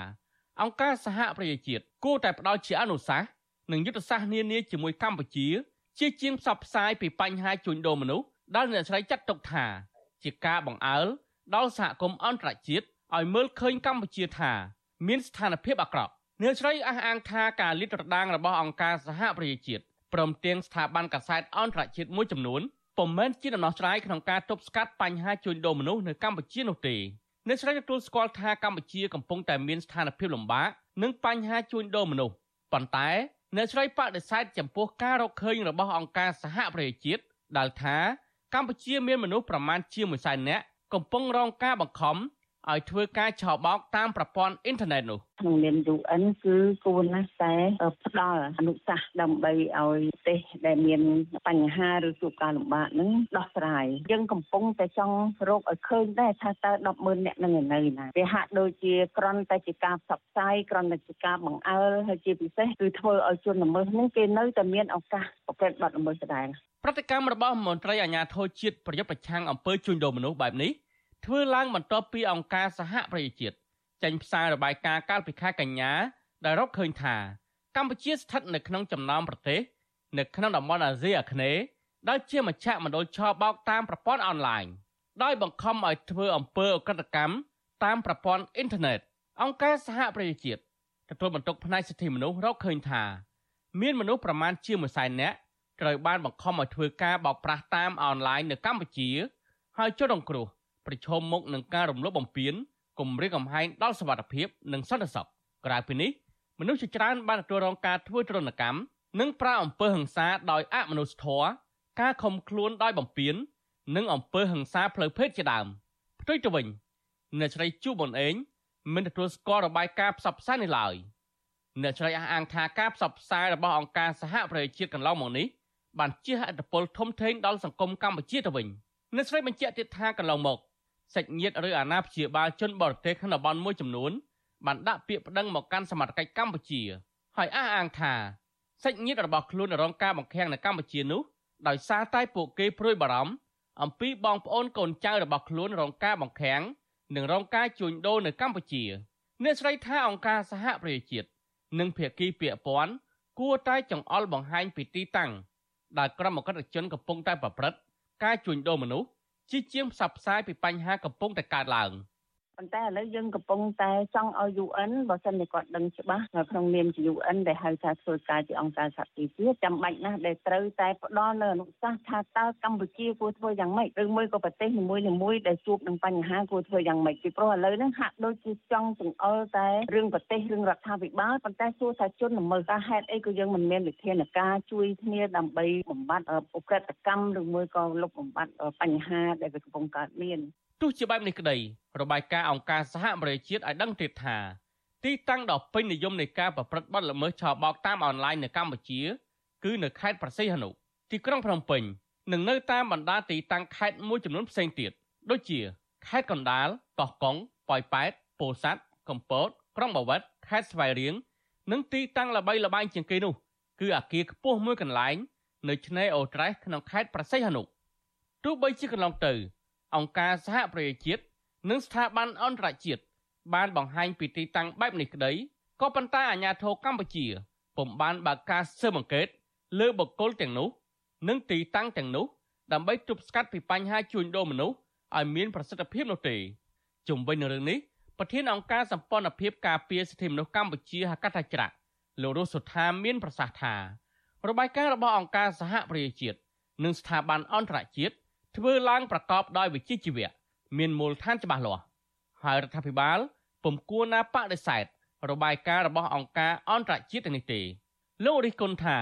អង្គការសហប្រជាជាតិគួរតែផ្ដល់ជាអនុសាសន៍និងយុទ្ធសាស្ត្រនានាជាមួយកម្ពុជា ជាជាងផ្សព្វផ្សាយពីបញ្ហាជួញដូរមនុស្សដែលអ្នកស្រីចាត់ទុកថាជាការបង្អើលដល់សហគមន៍អន្តរជាតិឲ្យមើលឃើញកម្ពុជាថាមានស្ថានភាពអាក្រក់អ្នកស្រីអះអាងថាការលាតត្រដាងរបស់អង្គការសហប្រជាជាតិព្រមទាំងស្ថាប័នកសែតអន្តរជាតិមួយចំនួនពុំមែនជាដំណោះស្រាយក្នុងការទប់ស្កាត់បញ្ហាជួញដូរមនុស្សនៅកម្ពុជានោះទេ អ្នកស្រីទទួលស្គាល់ថាកម្ពុជាកំពុងតែមានស្ថានភាពលំបាកនិងបញ្ហាជួញដូរមនុស្សប៉ុន្តែអ្នកស្រីបដិសេធចំពោះការរកឃើញរបស់អង្គការសហប្រជាជាតិដែលថាកម្ពុជាមានមនុស្សប្រមាណជា1សែននាក់កំពុងរងការបង្ខំ ឲ្យធ្វើការឆបោកតាមប្រព័ន្ធអ៊ីនធឺណិតនោះក្នុងនាម UN គឺគួរណាស់តែផ្ដល់អនុសាសន៍ដើម្បីឲ្យប្រទេសដែលមានបញ្ហាឬជួបការលំបាកនឹងដោះស្រាយយើងកំពុងតែចង់រកឲ្យឃើញដែរថាតើ100,000អ្នកនឹងនៅណាវាហាក់ដូចជាក្រន់តែជាការផ្សព្វផ្សាយក្រន់តែជាការបង្អើលហើយជាពិសេសគឺធ្វើឲ្យជនល្មើសនឹងគេនៅតែមានឱកាសប្រព្រឹត្តបទល្មើសដដែលប្រតិកម្មរបស់មន្ត្រីអាជ្ញាធរជាតិប្រយុទ្ធប្រឆាំងអំពើជួញដូរមនុស្សបែបនេះ ធ្វើឡើងបន្ទាប់ពីអង្គការសហប្រជាជាតិចេញផ្សាយរបាយការណ៍កាលពីខែកញ្ញាដែលរកឃើញថាកម្ពុជាស្ថិតនៅក្នុងចំណោមប្រទេសនៅក្នុងតំបន់អាស៊ីអាគ្នេយ៍ដែលជាមជ្ឈមណ្ឌលឆបោកតាមប្រព័ន្ធអនឡាញដោយបង្ខំឲ្យធ្វើអំពើអក្រិតកម្មតាមប្រព័ន្ធអ៊ីនធឺណិតអង្គការសហប្រជាជាតិទទួលបន្ទុកផ្នែកសិទ្ធិមនុស្សរកឃើញថាមានមនុស្សប្រមាណជា1សែននាក់ត្រូវបានបង្ខំឲ្យធ្វើការបោកប្រាស់តាមអនឡាញនៅកម្ពុជា ហើយចុះរងគ្រោះ ប្រឈមមុខនឹងការរំលោភបំពានគំរាមកំហែងដល់សវត្ថិភាពនិងសន្តិសុខក្រៅពីនេះមនុស្សជាច្រើនបានទទួលរងការធ្វើទរណកម្មនិងប្រាអំពើហិង្សាដោយអមនុស្សធម៌ការខំខ្លួនដោយបំពាន និងអំពើហិង្សាផ្លូវភេទជាដើមផ្ទុយទៅវិញអ្នកស្រីជួបបនអេងមិនទទួលស្គាល់របាយការណ៍ផ្សព្វផ្សាយនេះឡើយអ្នកស្រីអះអាងថាការផ្សព្វផ្សាយរបស់អង្គការសហប្រជាជាតិកន្លងមកនេះបានជះឥទ្ធិពលធំធេងដល់សង្គមកម្ពុជាទៅវិញអ្នកស្រីបញ្ជាក់ទៀតថាកន្លងមក សាច់ញាតិឬអាណាព្យាបាលជនបរទេសក្នុងតំបន់មួយចំនួនបានដាក់ពាក្យប្តឹងមកកាន់សមត្ថកិច្ចកម្ពុជាហើយអះអាងថាសាច់ញាតិរបស់ខ្លួនរងការបង្ខាំងនៅកម្ពុជានោះដោយសារតែពួកគេព្រួយបារម្ភអំពីបងប្អូនកូនចៅរបស់ខ្លួនរងការបង្ខាំងនិងរងការជួញដូរនៅកម្ពុជាអ្នកស្រីថាអង្គការសហប្រជាជាតិនិងភាគីពាក់ព័ន្ធគួរតែចង្អុលបង្ហាញពីទីតាំងដែលក្រុមអក្រិតជនកំពុងតែប្រព្រឹត្តការជួញដូរមនុស្ស ជាជាងផ្សព្វផ្សាយពីបញ្ហាកំពុងតែកើតឡើង។ ប៉ុន្តែឥឡូវយើងកំពុងតែចង់ឲ្យ UN បើសិនជាគាត់ដឹងច្បាស់នៅក្នុងនាមជា UN ដែលហៅថាធ្វើការជាអង្គការសហប្រជាជាតិចាំបាច់ណាស់ដែលត្រូវតែផ្ដល់នៅអនុសាសន៍ថាតើកម្ពុជាគួរធ្វើយ៉ាងម៉េចឬមួយក៏ប្រទេសនីមួយៗដែលជួបនឹងបញ្ហាគួរធ្វើយ៉ាងម៉េចពីព្រោះឥឡូវហ្នឹងហាក់ដូចជាចង់ចង្អុលតែរឿងប្រទេសរឿងរដ្ឋាភិបាលប៉ុន្តែសួរថាជនល្មើសថាហេតុអីក៏យើងមិនមានវិធានការជួយគ្នាដើម្បីបំបត្តិអ ுக ្រិតកម្មឬមួយក៏លុបបំបត្តិបញ្ហាដែលវាកំពុងកើតមាន ទោះជាបែបនេះក្តីរបាយការណ៍អង្គការសហប្រជាជាតិឲ្យដឹងទៀតថាទីតាំងដ៏ពេញនិយមនៃការប្រព្រឹត្តបទល្មើសឆបោកតាមអនឡាញនៅកម្ពុជា គឺនៅខេត្តប្រស័យហនុទីក្រុងភ្នំពេញនិងនៅតាមបណ្ដាទីតាំងខេត្តមួយចំនួនផ្សេងទៀតដូចជាខេត្តកណ្ដាលកោះកុងប៉ោយប៉ែតពោធិ៍សាត់កំពតក្រុងបាវិតខេត្តស្វាយរៀងនិងទីតាំងល្បីល្បាញជាងគេនោះគឺអគារខ្ពស់មួយកន្លែង នៅឆ្នេរអូត្រេសក្នុងខេត្តប្រស័យហនុទោះបីជាកន្លងទៅ អង្គការសហប្រជាជាតិនិងស្ថាប័នអន្តរជាតិបានបង្ហាញពីទីតាំងបែបនេះក្តីក៏ប៉ុន្តែអាជ្ញាធរកម្ពុជាពុំបានបើកការស៊ើបអង្កេតលើបុគ្គលទាំងនោះ និងទីតាំងទាំងនោះដើម្បីទប់ស្កាត់ពីបញ្ហាជួញដូរមនុស្សឲ្យមានប្រសិទ្ធភាពនោះទេជុំវិញនឹងរឿងនេះប្រធានអង្គការសម្ព័ន្ធភាពការពារសិទ្ធិមនុស្សកម្ពុជាហកថាច្រាក់លោករស់សុថាមានប្រសាសន៍ថារបាយការណ៍របស់អង្គការសហប្រជាជាតិនិងស្ថាប័នអន្តរជាតិ ធ្វើឡើងប្រកបដោយវិជ្ជាជីវៈមានមូលដ្ឋានច្បាស់លាស់ហើយរដ្ឋាភិបាលពុំគួរណាបដិសេធរបាយការណ៍របស់អង្គការអន្តរជាតិនេះទេលោករិះគន់ថា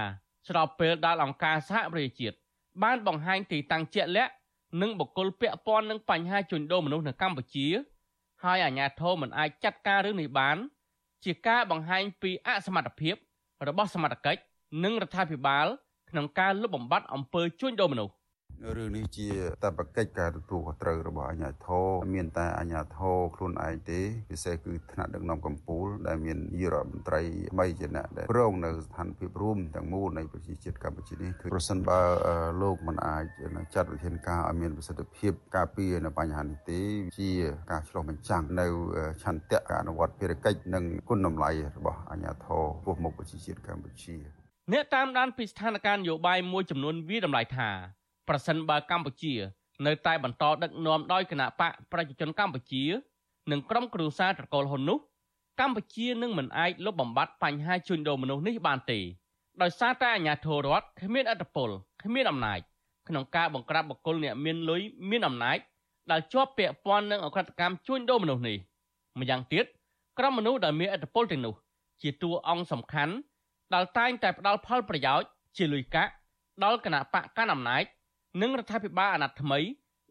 ស្របពេលដែលអង្គការសហប្រជាជាតិបានបង្ហាញទីតាំងជាក់លាក់និងបុគ្គលពាក់ព័ន្ធនឹងបញ្ហាជួញដូរមនុស្សនៅកម្ពុជា ហើយអាជ្ញាធរមិនអាចចាត់ការរឿងនេះបាន ជាការបង្ហាញពីអសមត្ថភាពរបស់សមត្ថកិច្ចនិងរដ្ឋាភិបាលក្នុងការលុបបំបាត់អំពើជួញដូរមនុស្ស រឿងនេះជាតបកិច្ចការទទួលខុសត្រូវរបស់អាជ្ញាធរមានតែអាជ្ញាធរខ្លួនឯងទេពិសេសគឺថ្នាក់ដឹកនាំកម្ពុជាដែលមាននាយរដ្ឋមន្ត្រីបីជាអ្នកដែលប្រងនៅស្ថានភាពរួមទាំងមូលនៃប្រជាជាតិកម្ពុជានេះគឺប្រសិនបើលោកមិនអាចចាត់វិធានការឲ្យមានប្រសិទ្ធភាពការពារនៅបញ្ហានេះទេជាការឆ្លោះបញ្ចាំងនៅឆន្ទៈការអនុវត្តភារកិច្ចនិងគុណតម្លៃរបស់អាជ្ញាធរពោះមុខប្រជាជាតិកម្ពុជាអ្នកតាមដានពីស្ថានភាពនយោបាយមួយចំនួនវាតម្លៃថា ប្រសិនបើកម្ពុជា នៅតែបន្តដឹកនាំដោយគណៈបកប្រជាជនកម្ពុជា និងក្រុមគ្រួសារត្រកូលហ៊ុននោះកម្ពុជានឹងមិនអាចលុបបំបាត់បញ្ហាជួញដូរមនុស្សនេះបានទេដោយសារតែអាជ្ញាធររដ្ឋគ្មានអធិបុលគ្មានអំណាចក្នុងការបង្ក្រាបបុគ្គលអ្នកមានលុយមានអំណាចដែលជាប់ពាក់ព័ន្ធនឹងអក្រិតកម្មជួញដូរមនុស្សនេះម្យ៉ាងទៀតក្រុមមនុស្សដែលមានអធិបុលទាំងនោះជាតួអង្គសំខាន់ដែលតែងតែផ្ដល់ផលប្រយោជន៍ជាលុយកាក់ដល់គណៈបកកាន់អំណាច និងរដ្ឋាភិបាលអាណត្តិថ្មី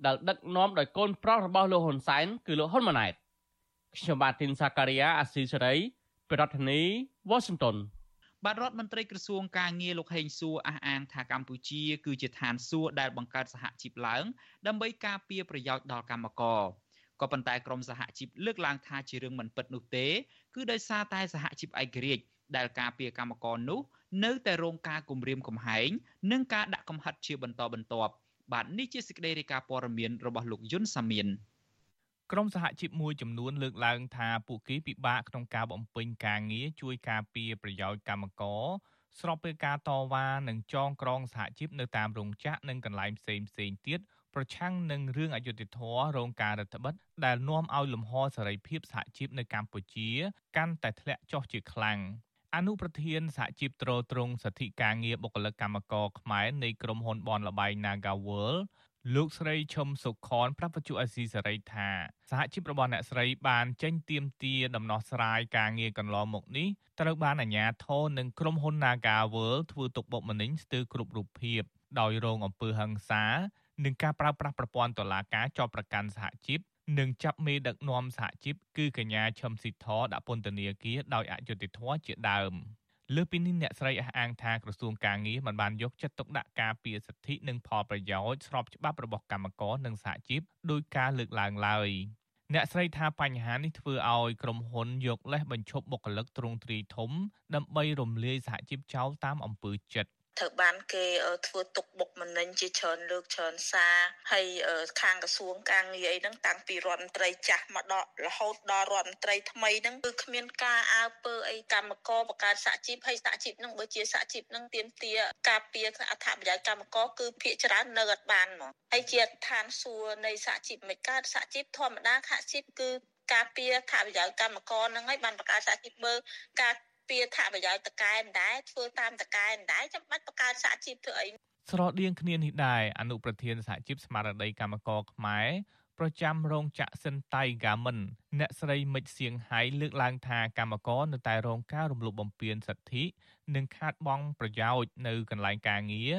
ដែលដឹកនាំដោយកូនប្រុសរបស់លោកហ៊ុនសែនគឺលោកហ៊ុនម៉ាណែតខ្ញុំបាទទីនសាការីយ៉ាអាស៊ីសេរីប្រធានាធិបតី Washington បាទរដ្ឋមន្ត្រីក្រសួងការងារលោកហេងសួរអះអាងថាកម្ពុជាគឺជាឋានសួគ៌ដែលបង្កើតសហជីពឡើង ដើម្បីការពារប្រយោជន៍ដល់កម្មករក៏ប៉ុន្តែក្រមសហជីពលើកឡើងថាជារឿងមិនពិតនោះទេ គឺដោយសារតែសហជីពឯករាជ្យដែលការពារកម្មករនោះ នៅតែរងការគំរាមកំហែងនិងការដាក់កំហិតជាបន្តបន្ទាប់បាទនេះជាសេចក្តីរាយការណ៍ព័ត៌មានរបស់លោកយុនសាមៀនក្រមសហជីពមួយចំនួនលើកឡើងថាពួកគេពិបាកក្នុងការបំពេញការងារជួយការពារប្រយោជន៍កម្មករស្របពេលការតវ៉ានិងចងក្រងសហជីពនៅតាមរោងចក្រនិងកន្លែងផ្សេងផ្សេងទៀតប្រឆាំងនឹងរឿងអយុត្តិធម៌រោងការរដ្ឋបិទដែលនាំឲ្យលំហសេរីភាពសហជីពនៅកម្ពុជា កាន់តែធ្លាក់ចុះជាខ្លាំង អនុប្រធានសហជីពត្រួតត្រងសិទ្ធិការងារបុគ្គលិកកម្មករខ្មែរនៃក្រុមហ៊ុនបនលបៃ Nagawal លោកស្រីឈឹមសុខនប្រាប់វិទ្យុអេស៊ីសេរីថាសហជីពរបស់អ្នកស្រីបានចេញទៀមទាដំណោះស្រាយការងារកន្លងមកនេះត្រូវបានអាជ្ញាធរនិងក្រុមហ៊ុន Naga World ធ្វើទុកបុកម្នេញស្ទើរគ្រប់រូបភាពដោយរងអំពើហិង្សានិងការប្រើប្រាស់ប្រព័ន្ធតុលាការចោទប្រកាន់សហជីព និងចាប់មេដឹកនាំសហជីពគឺកញ្ញាឈឹមស៊ីធដាក់ពន្ធនាគារដោយអយុត្តិធម៌ជាដើមលើពីនេះអ្នកស្រីអះអាងថាក្រសួងការងារមិនបានយកចិត្តទុកដាក់ការពារសិទ្ធិនិងផលប្រយោជន៍ស្របច្បាប់របស់កម្មករនិងសហជីពដោយការលើកឡើងឡើយអ្នកស្រីថាបញ្ហានេះធ្វើឲ្យក្រុមហ៊ុនយកលេសបញ្ឈប់បុគ្គលិកទ្រង់ទ្រាយធំដើម្បីរំលាយសហជីពចោលតាមអំពើចិត្ត ត្រូវបានគេធ្វើទុកបុកម្នេញជាច្រើនលើកច្រើនសារហើយខាងក្រសួងការងារអីហ្នឹងតាំងពីរដ្ឋមន្ត្រីចាស់មកដល់រហូតដល់រដ្ឋមន្ត្រីថ្មីហ្នឹងគឺគ្មានការអើពើអីកម្មករបកកើតសហជីពហើយសហជីពហ្នឹងបើជាសហជីពហ្នឹងទៀមទាការពារអត្ថប្រយោជន៍កម្មករគឺភាគច្រើននៅអត់បានហ្មងហើយជាឋានសួគ៌នៃសហជីពមិនកើតសហជីពធម្មតាសហជីពគឺការពារថាប្រយោជន៍កម្មករហ្នឹងហើយបានបង្កើតសហជីពមើលការ ពារថាប្រយោជន៍តកែមិនដែរធ្វើតាមតកែមិនដែរចាំបាច់បង្កើតសហជីពធ្វើអីស្រដៀងគ្នានេះដែរអនុប្រធានសហជីពស្មារតីកម្មករខ្មែរប្រចាំរោងចក្រសិនតៃហ្គាមិនអ្នកស្រីមិចសៀងហៃលើកឡើងថាកម្មករនៅតែរងការរំលោភបំពានសិទ្ធិនិងខាតបង់ប្រយោជន៍នៅកន្លែងការងារ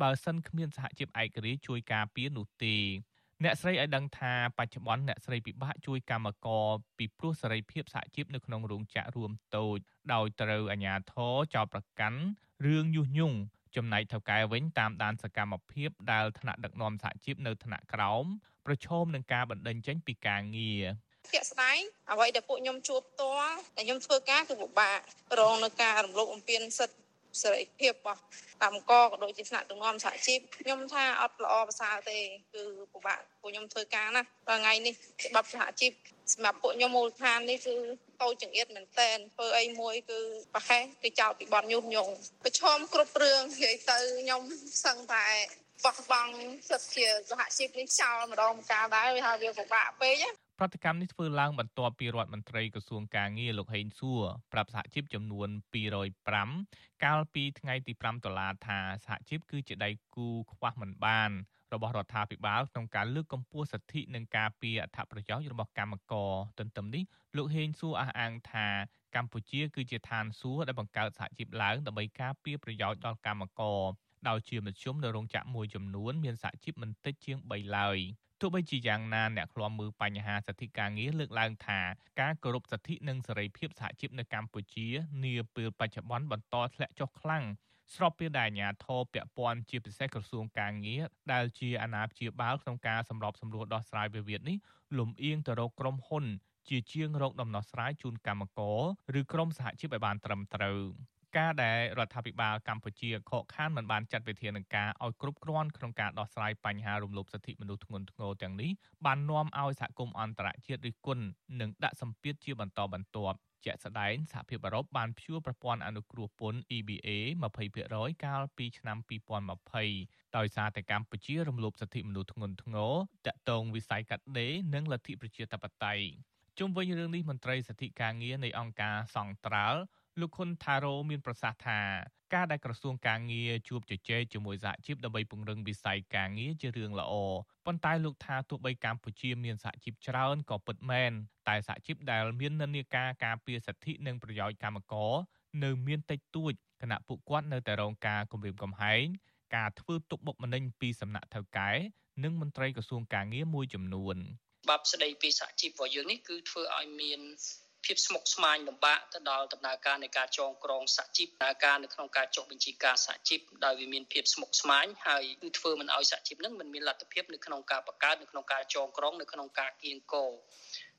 បើសិនគ្មានសហជីពឯករាជ្យជួយការពារនោះទេ អ្នកស្រីឲ្យដឹងថាបច្ចុប្បន្នអ្នកស្រីពិបាកជួយកម្មករពីព្រោះសេរីភាពសហជីពនៅក្នុងរោងចក្ររួមតូចដោយត្រូវអាជ្ញាធរចោទប្រកាន់រឿងញុះញង់ចំណែកថៅកែវិញតាមដានសកម្មភាពដែលថ្នាក់ដឹកនាំសហជីពនៅថ្នាក់ក្រោមប្រឈមនឹងការបណ្តេញចេញពីការងារជាក់ស្ដែងអ្វីដែលពួកខ្ញុំជួបផ្ទាល់តែខ្ញុំធ្វើការគឺពិបាករងនឹងការរំលោភបំពានសិទ្ធិ សេរីភាពរបស់កម្មកក៏ដូចជាថ្នាក់ដឹកនាំសហជីពខ្ញុំថាអត់ល្អប្រសើរទេគឺពិបាកពួកខ្ញុំធ្វើការណាថ្ងៃនេះច្បាប់សហជីពសម្រាប់ពួកខ្ញុំមូលដ្ឋាននេះគឺតូចចង្អៀតមែនតែនធ្វើអីមួយគឺប្រហែលគេចោលពីបទញុះញង់ប្រឈមគ្រប់រឿងនិយាយទៅខ្ញុំសឹងតែបោះបង់សិទ្ធិជាសហជីពនេះចោលម្ដងម្កាលដែរវាថាវាពិបាកពេក ប្រតិកម្មនេះធ្វើឡើងបន្ទាប់ពីរដ្ឋមន្ត្រីក្រសួងកាងារលោកហេងសួរប្រាប់សហជីពចំនួន205កាលពីថ្ងៃទី5ដុល្លារថាសហជីពគឺជាដៃគូខ្វះមិនបានរបស់រដ្ឋាភិបាលក្នុងការលើកកម្ពស់សិទ្ធិនិងការពារអត្ថប្រយោជន៍របស់កម្មករទន្ទឹមនេះលោកហេងសួរអះអាងថាកម្ពុជាគឺជាឋានសួគ៌ដែលបង្កើតសហជីពឡើងដើម្បីការពារប្រយោជន៍ដល់កម្មករដោយជាមធ្យមនៅរោងចក្រមួយចំនួនមានសហជីពមិនតិចជាង3ឡើយ ទោះបីជាយ៉ាងណាអ្នកឃ្លាំមើលបញ្ហាសិទ្ធិការងារលើកឡើងថាការគោរពសិទ្ធិនិងសេរីភាពសហជីពនៅកម្ពុជានាពេលបច្ចុប្បន្នបន្តធ្លាក់ចុះខ្លាំងស្របពេលដែលអាជ្ញាធរពាក់ព័ន្ធជាពិសេសក្រសួងការងារដែលជាអាណាព្យាបាលក្នុងការសម្របសម្រួលដោះស្រាយវិវាទនេះលំអៀងទៅរកក្រុមហ៊ុន ជាជាងរកដំណោះស្រាយជូនកម្មករឬក្រុមសហជីពឲ្យបានត្រឹមត្រូវ ការដែលរដ្ឋាភិបាលកម្ពុជាខកខានមិនបានចាត់វិធានការឲ្យគ្រប់គ្រាន់ក្នុងការដោះស្រាយបញ្ហារំលោភសិទ្ធិមនុស្សធ្ងន់ធ្ងរទាំងនេះបាននាំឲ្យសហគមន៍អន្តរជាតិរិះគន់និងដាក់សម្ពាធជាបន្តបន្ទាប់ជាក់ស្ដែងសហភាពអឺរ៉ុបបានព្យួរប្រព័ន្ធអនុគ្រោះពន្ធ EBA 20%កាលពីឆ្នាំ2020ដោយសារតែកម្ពុជារំលោភសិទ្ធិមនុស្សធ្ងន់ធ្ងរតាក់ទងវិស័យកាត់ដេរនិងលទ្ធិប្រជាធិបតេយ្យជុំវិញរឿងនេះមន្ត្រីសិទ្ធិការងារនៃអង្គការសង្ត្រាល់ លោកខុនថារ៉ូមានប្រសាសន៍ថាការដែលក្រសួងការងារជួបជជែកជាមួយសហជីពដើម្បីពង្រឹងវិស័យការងារជារឿងល្អប៉ុន្តែលោកថាទោះបីកម្ពុជាមានសហជីពច្រើនក៏ពិតមែនតែសហជីពដែលមាននិន្នាការការពារសិទ្ធិនិងប្រយោជន៍កម្មករនៅមានតិចតួចគណៈពួកគាត់នៅតែរងការគំរាមកំហែងការធ្វើទុកបុកម្នេញពីសំណាក់ថៅកែនិងមន្ត្រីក្រសួងការងារមួយចំនួនច្បាប់ស្ដីពីសហជីពរបស់យើងនេះគឺធ្វើឲ្យមាន ភាពស្មុគស្មាញលំបាកទៅដល់ដំណើរការនៃការចងក្រងសហជីពដំណើរការនៅក្នុងការចុះបញ្ជីការសហជីពដោយវាមានភាពស្មុគស្មាញហើយគឺធ្វើមិនឲ្យសហជីពនឹងមិនមានលទ្ធភាពនៅក្នុងការបង្កើតនៅក្នុងការចងក្រងនៅក្នុងការគៀងគរ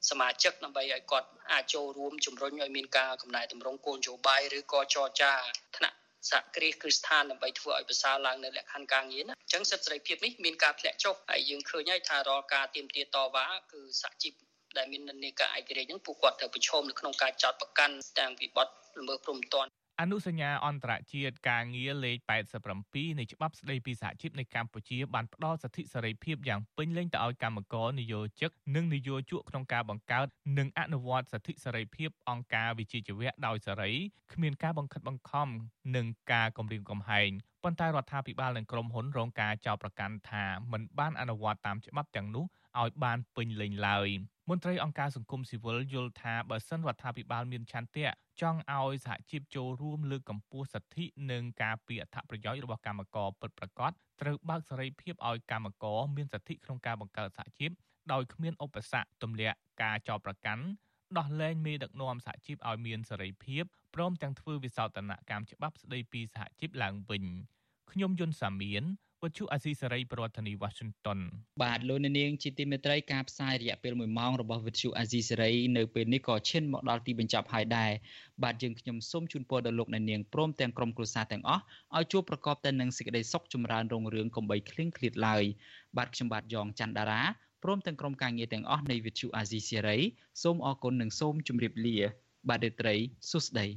សមាជិកដើម្បីឲ្យគាត់អាចចូលរួមជំរុញឲ្យមានការកំណែតម្រង់គោលនយោបាយឬក៏ចរចាថ្នាក់សហគ្រាសគ្រឹះស្ថានដើម្បីធ្វើឲ្យប្រសើរឡើងនៅលក្ខខណ្ឌការងារណាអញ្ចឹងសិទ្ធិសេរីភាពនេះមានការធ្លាក់ចុះហើយយើងឃើញហើយថារាល់ការទៀមទាតវ៉ាគឺសហជីព ដែលមាននិន្នាការឯករាជ្យហ្នឹងពួកគាត់ត្រូវប្រឈមនៅក្នុងការចោទប្រកាន់តាមវិបត្តិល្មើសព្រំដែនអនុសញ្ញាអន្តរជាតិការងារលេខ87នៃច្បាប់ស្តីពីសហជីពនៅកម្ពុជាបានផ្ដល់សិទ្ធិសេរីភាពយ៉ាងពេញលេញទៅឲ្យកម្មករនិយោជិកនិងនិយោជកក្នុងការបង្កើតនិងអនុវត្តសិទ្ធិសេរីភាពអង្គការវិជាជីវៈដោយសេរីគ្មានការបង្ខិតបង្ខំនិងការគំរាមកំហែង ប៉ុន្តែរដ្ឋាភិបាលនិងក្រុមហ៊ុនរងការចោទប្រកាន់ថាមិនបានអនុវត្តតាមច្បាប់ទាំងនោះឲ្យបានពេញលេញឡើយមន្ត្រីអង្គការសង្គមស៊ីវិលយល់ថាបើសិនរដ្ឋាភិបាលមានឆន្ទៈចង់ឲ្យសហជីពចូលរួមលើកកម្ពស់សិទ្ធិនិងការពារអត្ថប្រយោជន៍របស់កម្មករពិតប្រាកដត្រូវបើកសេរីភាពឲ្យកម្មករមានសិទ្ធិក្នុងការបង្កើតសហជីពដោយគ្មានឧបសគ្គទម្លាក់ការចោទប្រកាន់ ដោះលែងមេដឹកនាំសហជីពឲ្យមានសេរីភាពព្រមទាំងធ្វើវិសោធនកម្មច្បាប់ស្តីពីសហជីពឡើងវិញខ្ញុំយុនសាមៀនវត្ថុអាស៊ីសេរីប្រធានាទី Washington បាទលោកអ្នកនាងជាទីមេត្រីការផ្សាយរយៈពេល1ម៉ោងរបស់វិទ្យុអាស៊ីសេរីនៅពេលនេះក៏ឈានមកដល់ទីបញ្ចប់ហើយដែរបាទយើងខ្ញុំសូមជូនពរដល់លោកអ្នកនាងព្រមទាំងក្រុមគ្រួសារទាំងអស់ឲ្យជួបប្រកបតែនឹងសេចក្តីសុខចម្រើនរុងរឿងកំបីគ្លៀងគ្លាតឡើយបាទខ្ញុំបាទយ៉ងច័ន្ទដារា ព្រមទាំងក្រុមការងារទាំងអស់នៃវិទ្យុអាស៊ីសេរីសូមអរគុណនិងសូមជម្រាបលា បាទរាត្រីសុស្ដី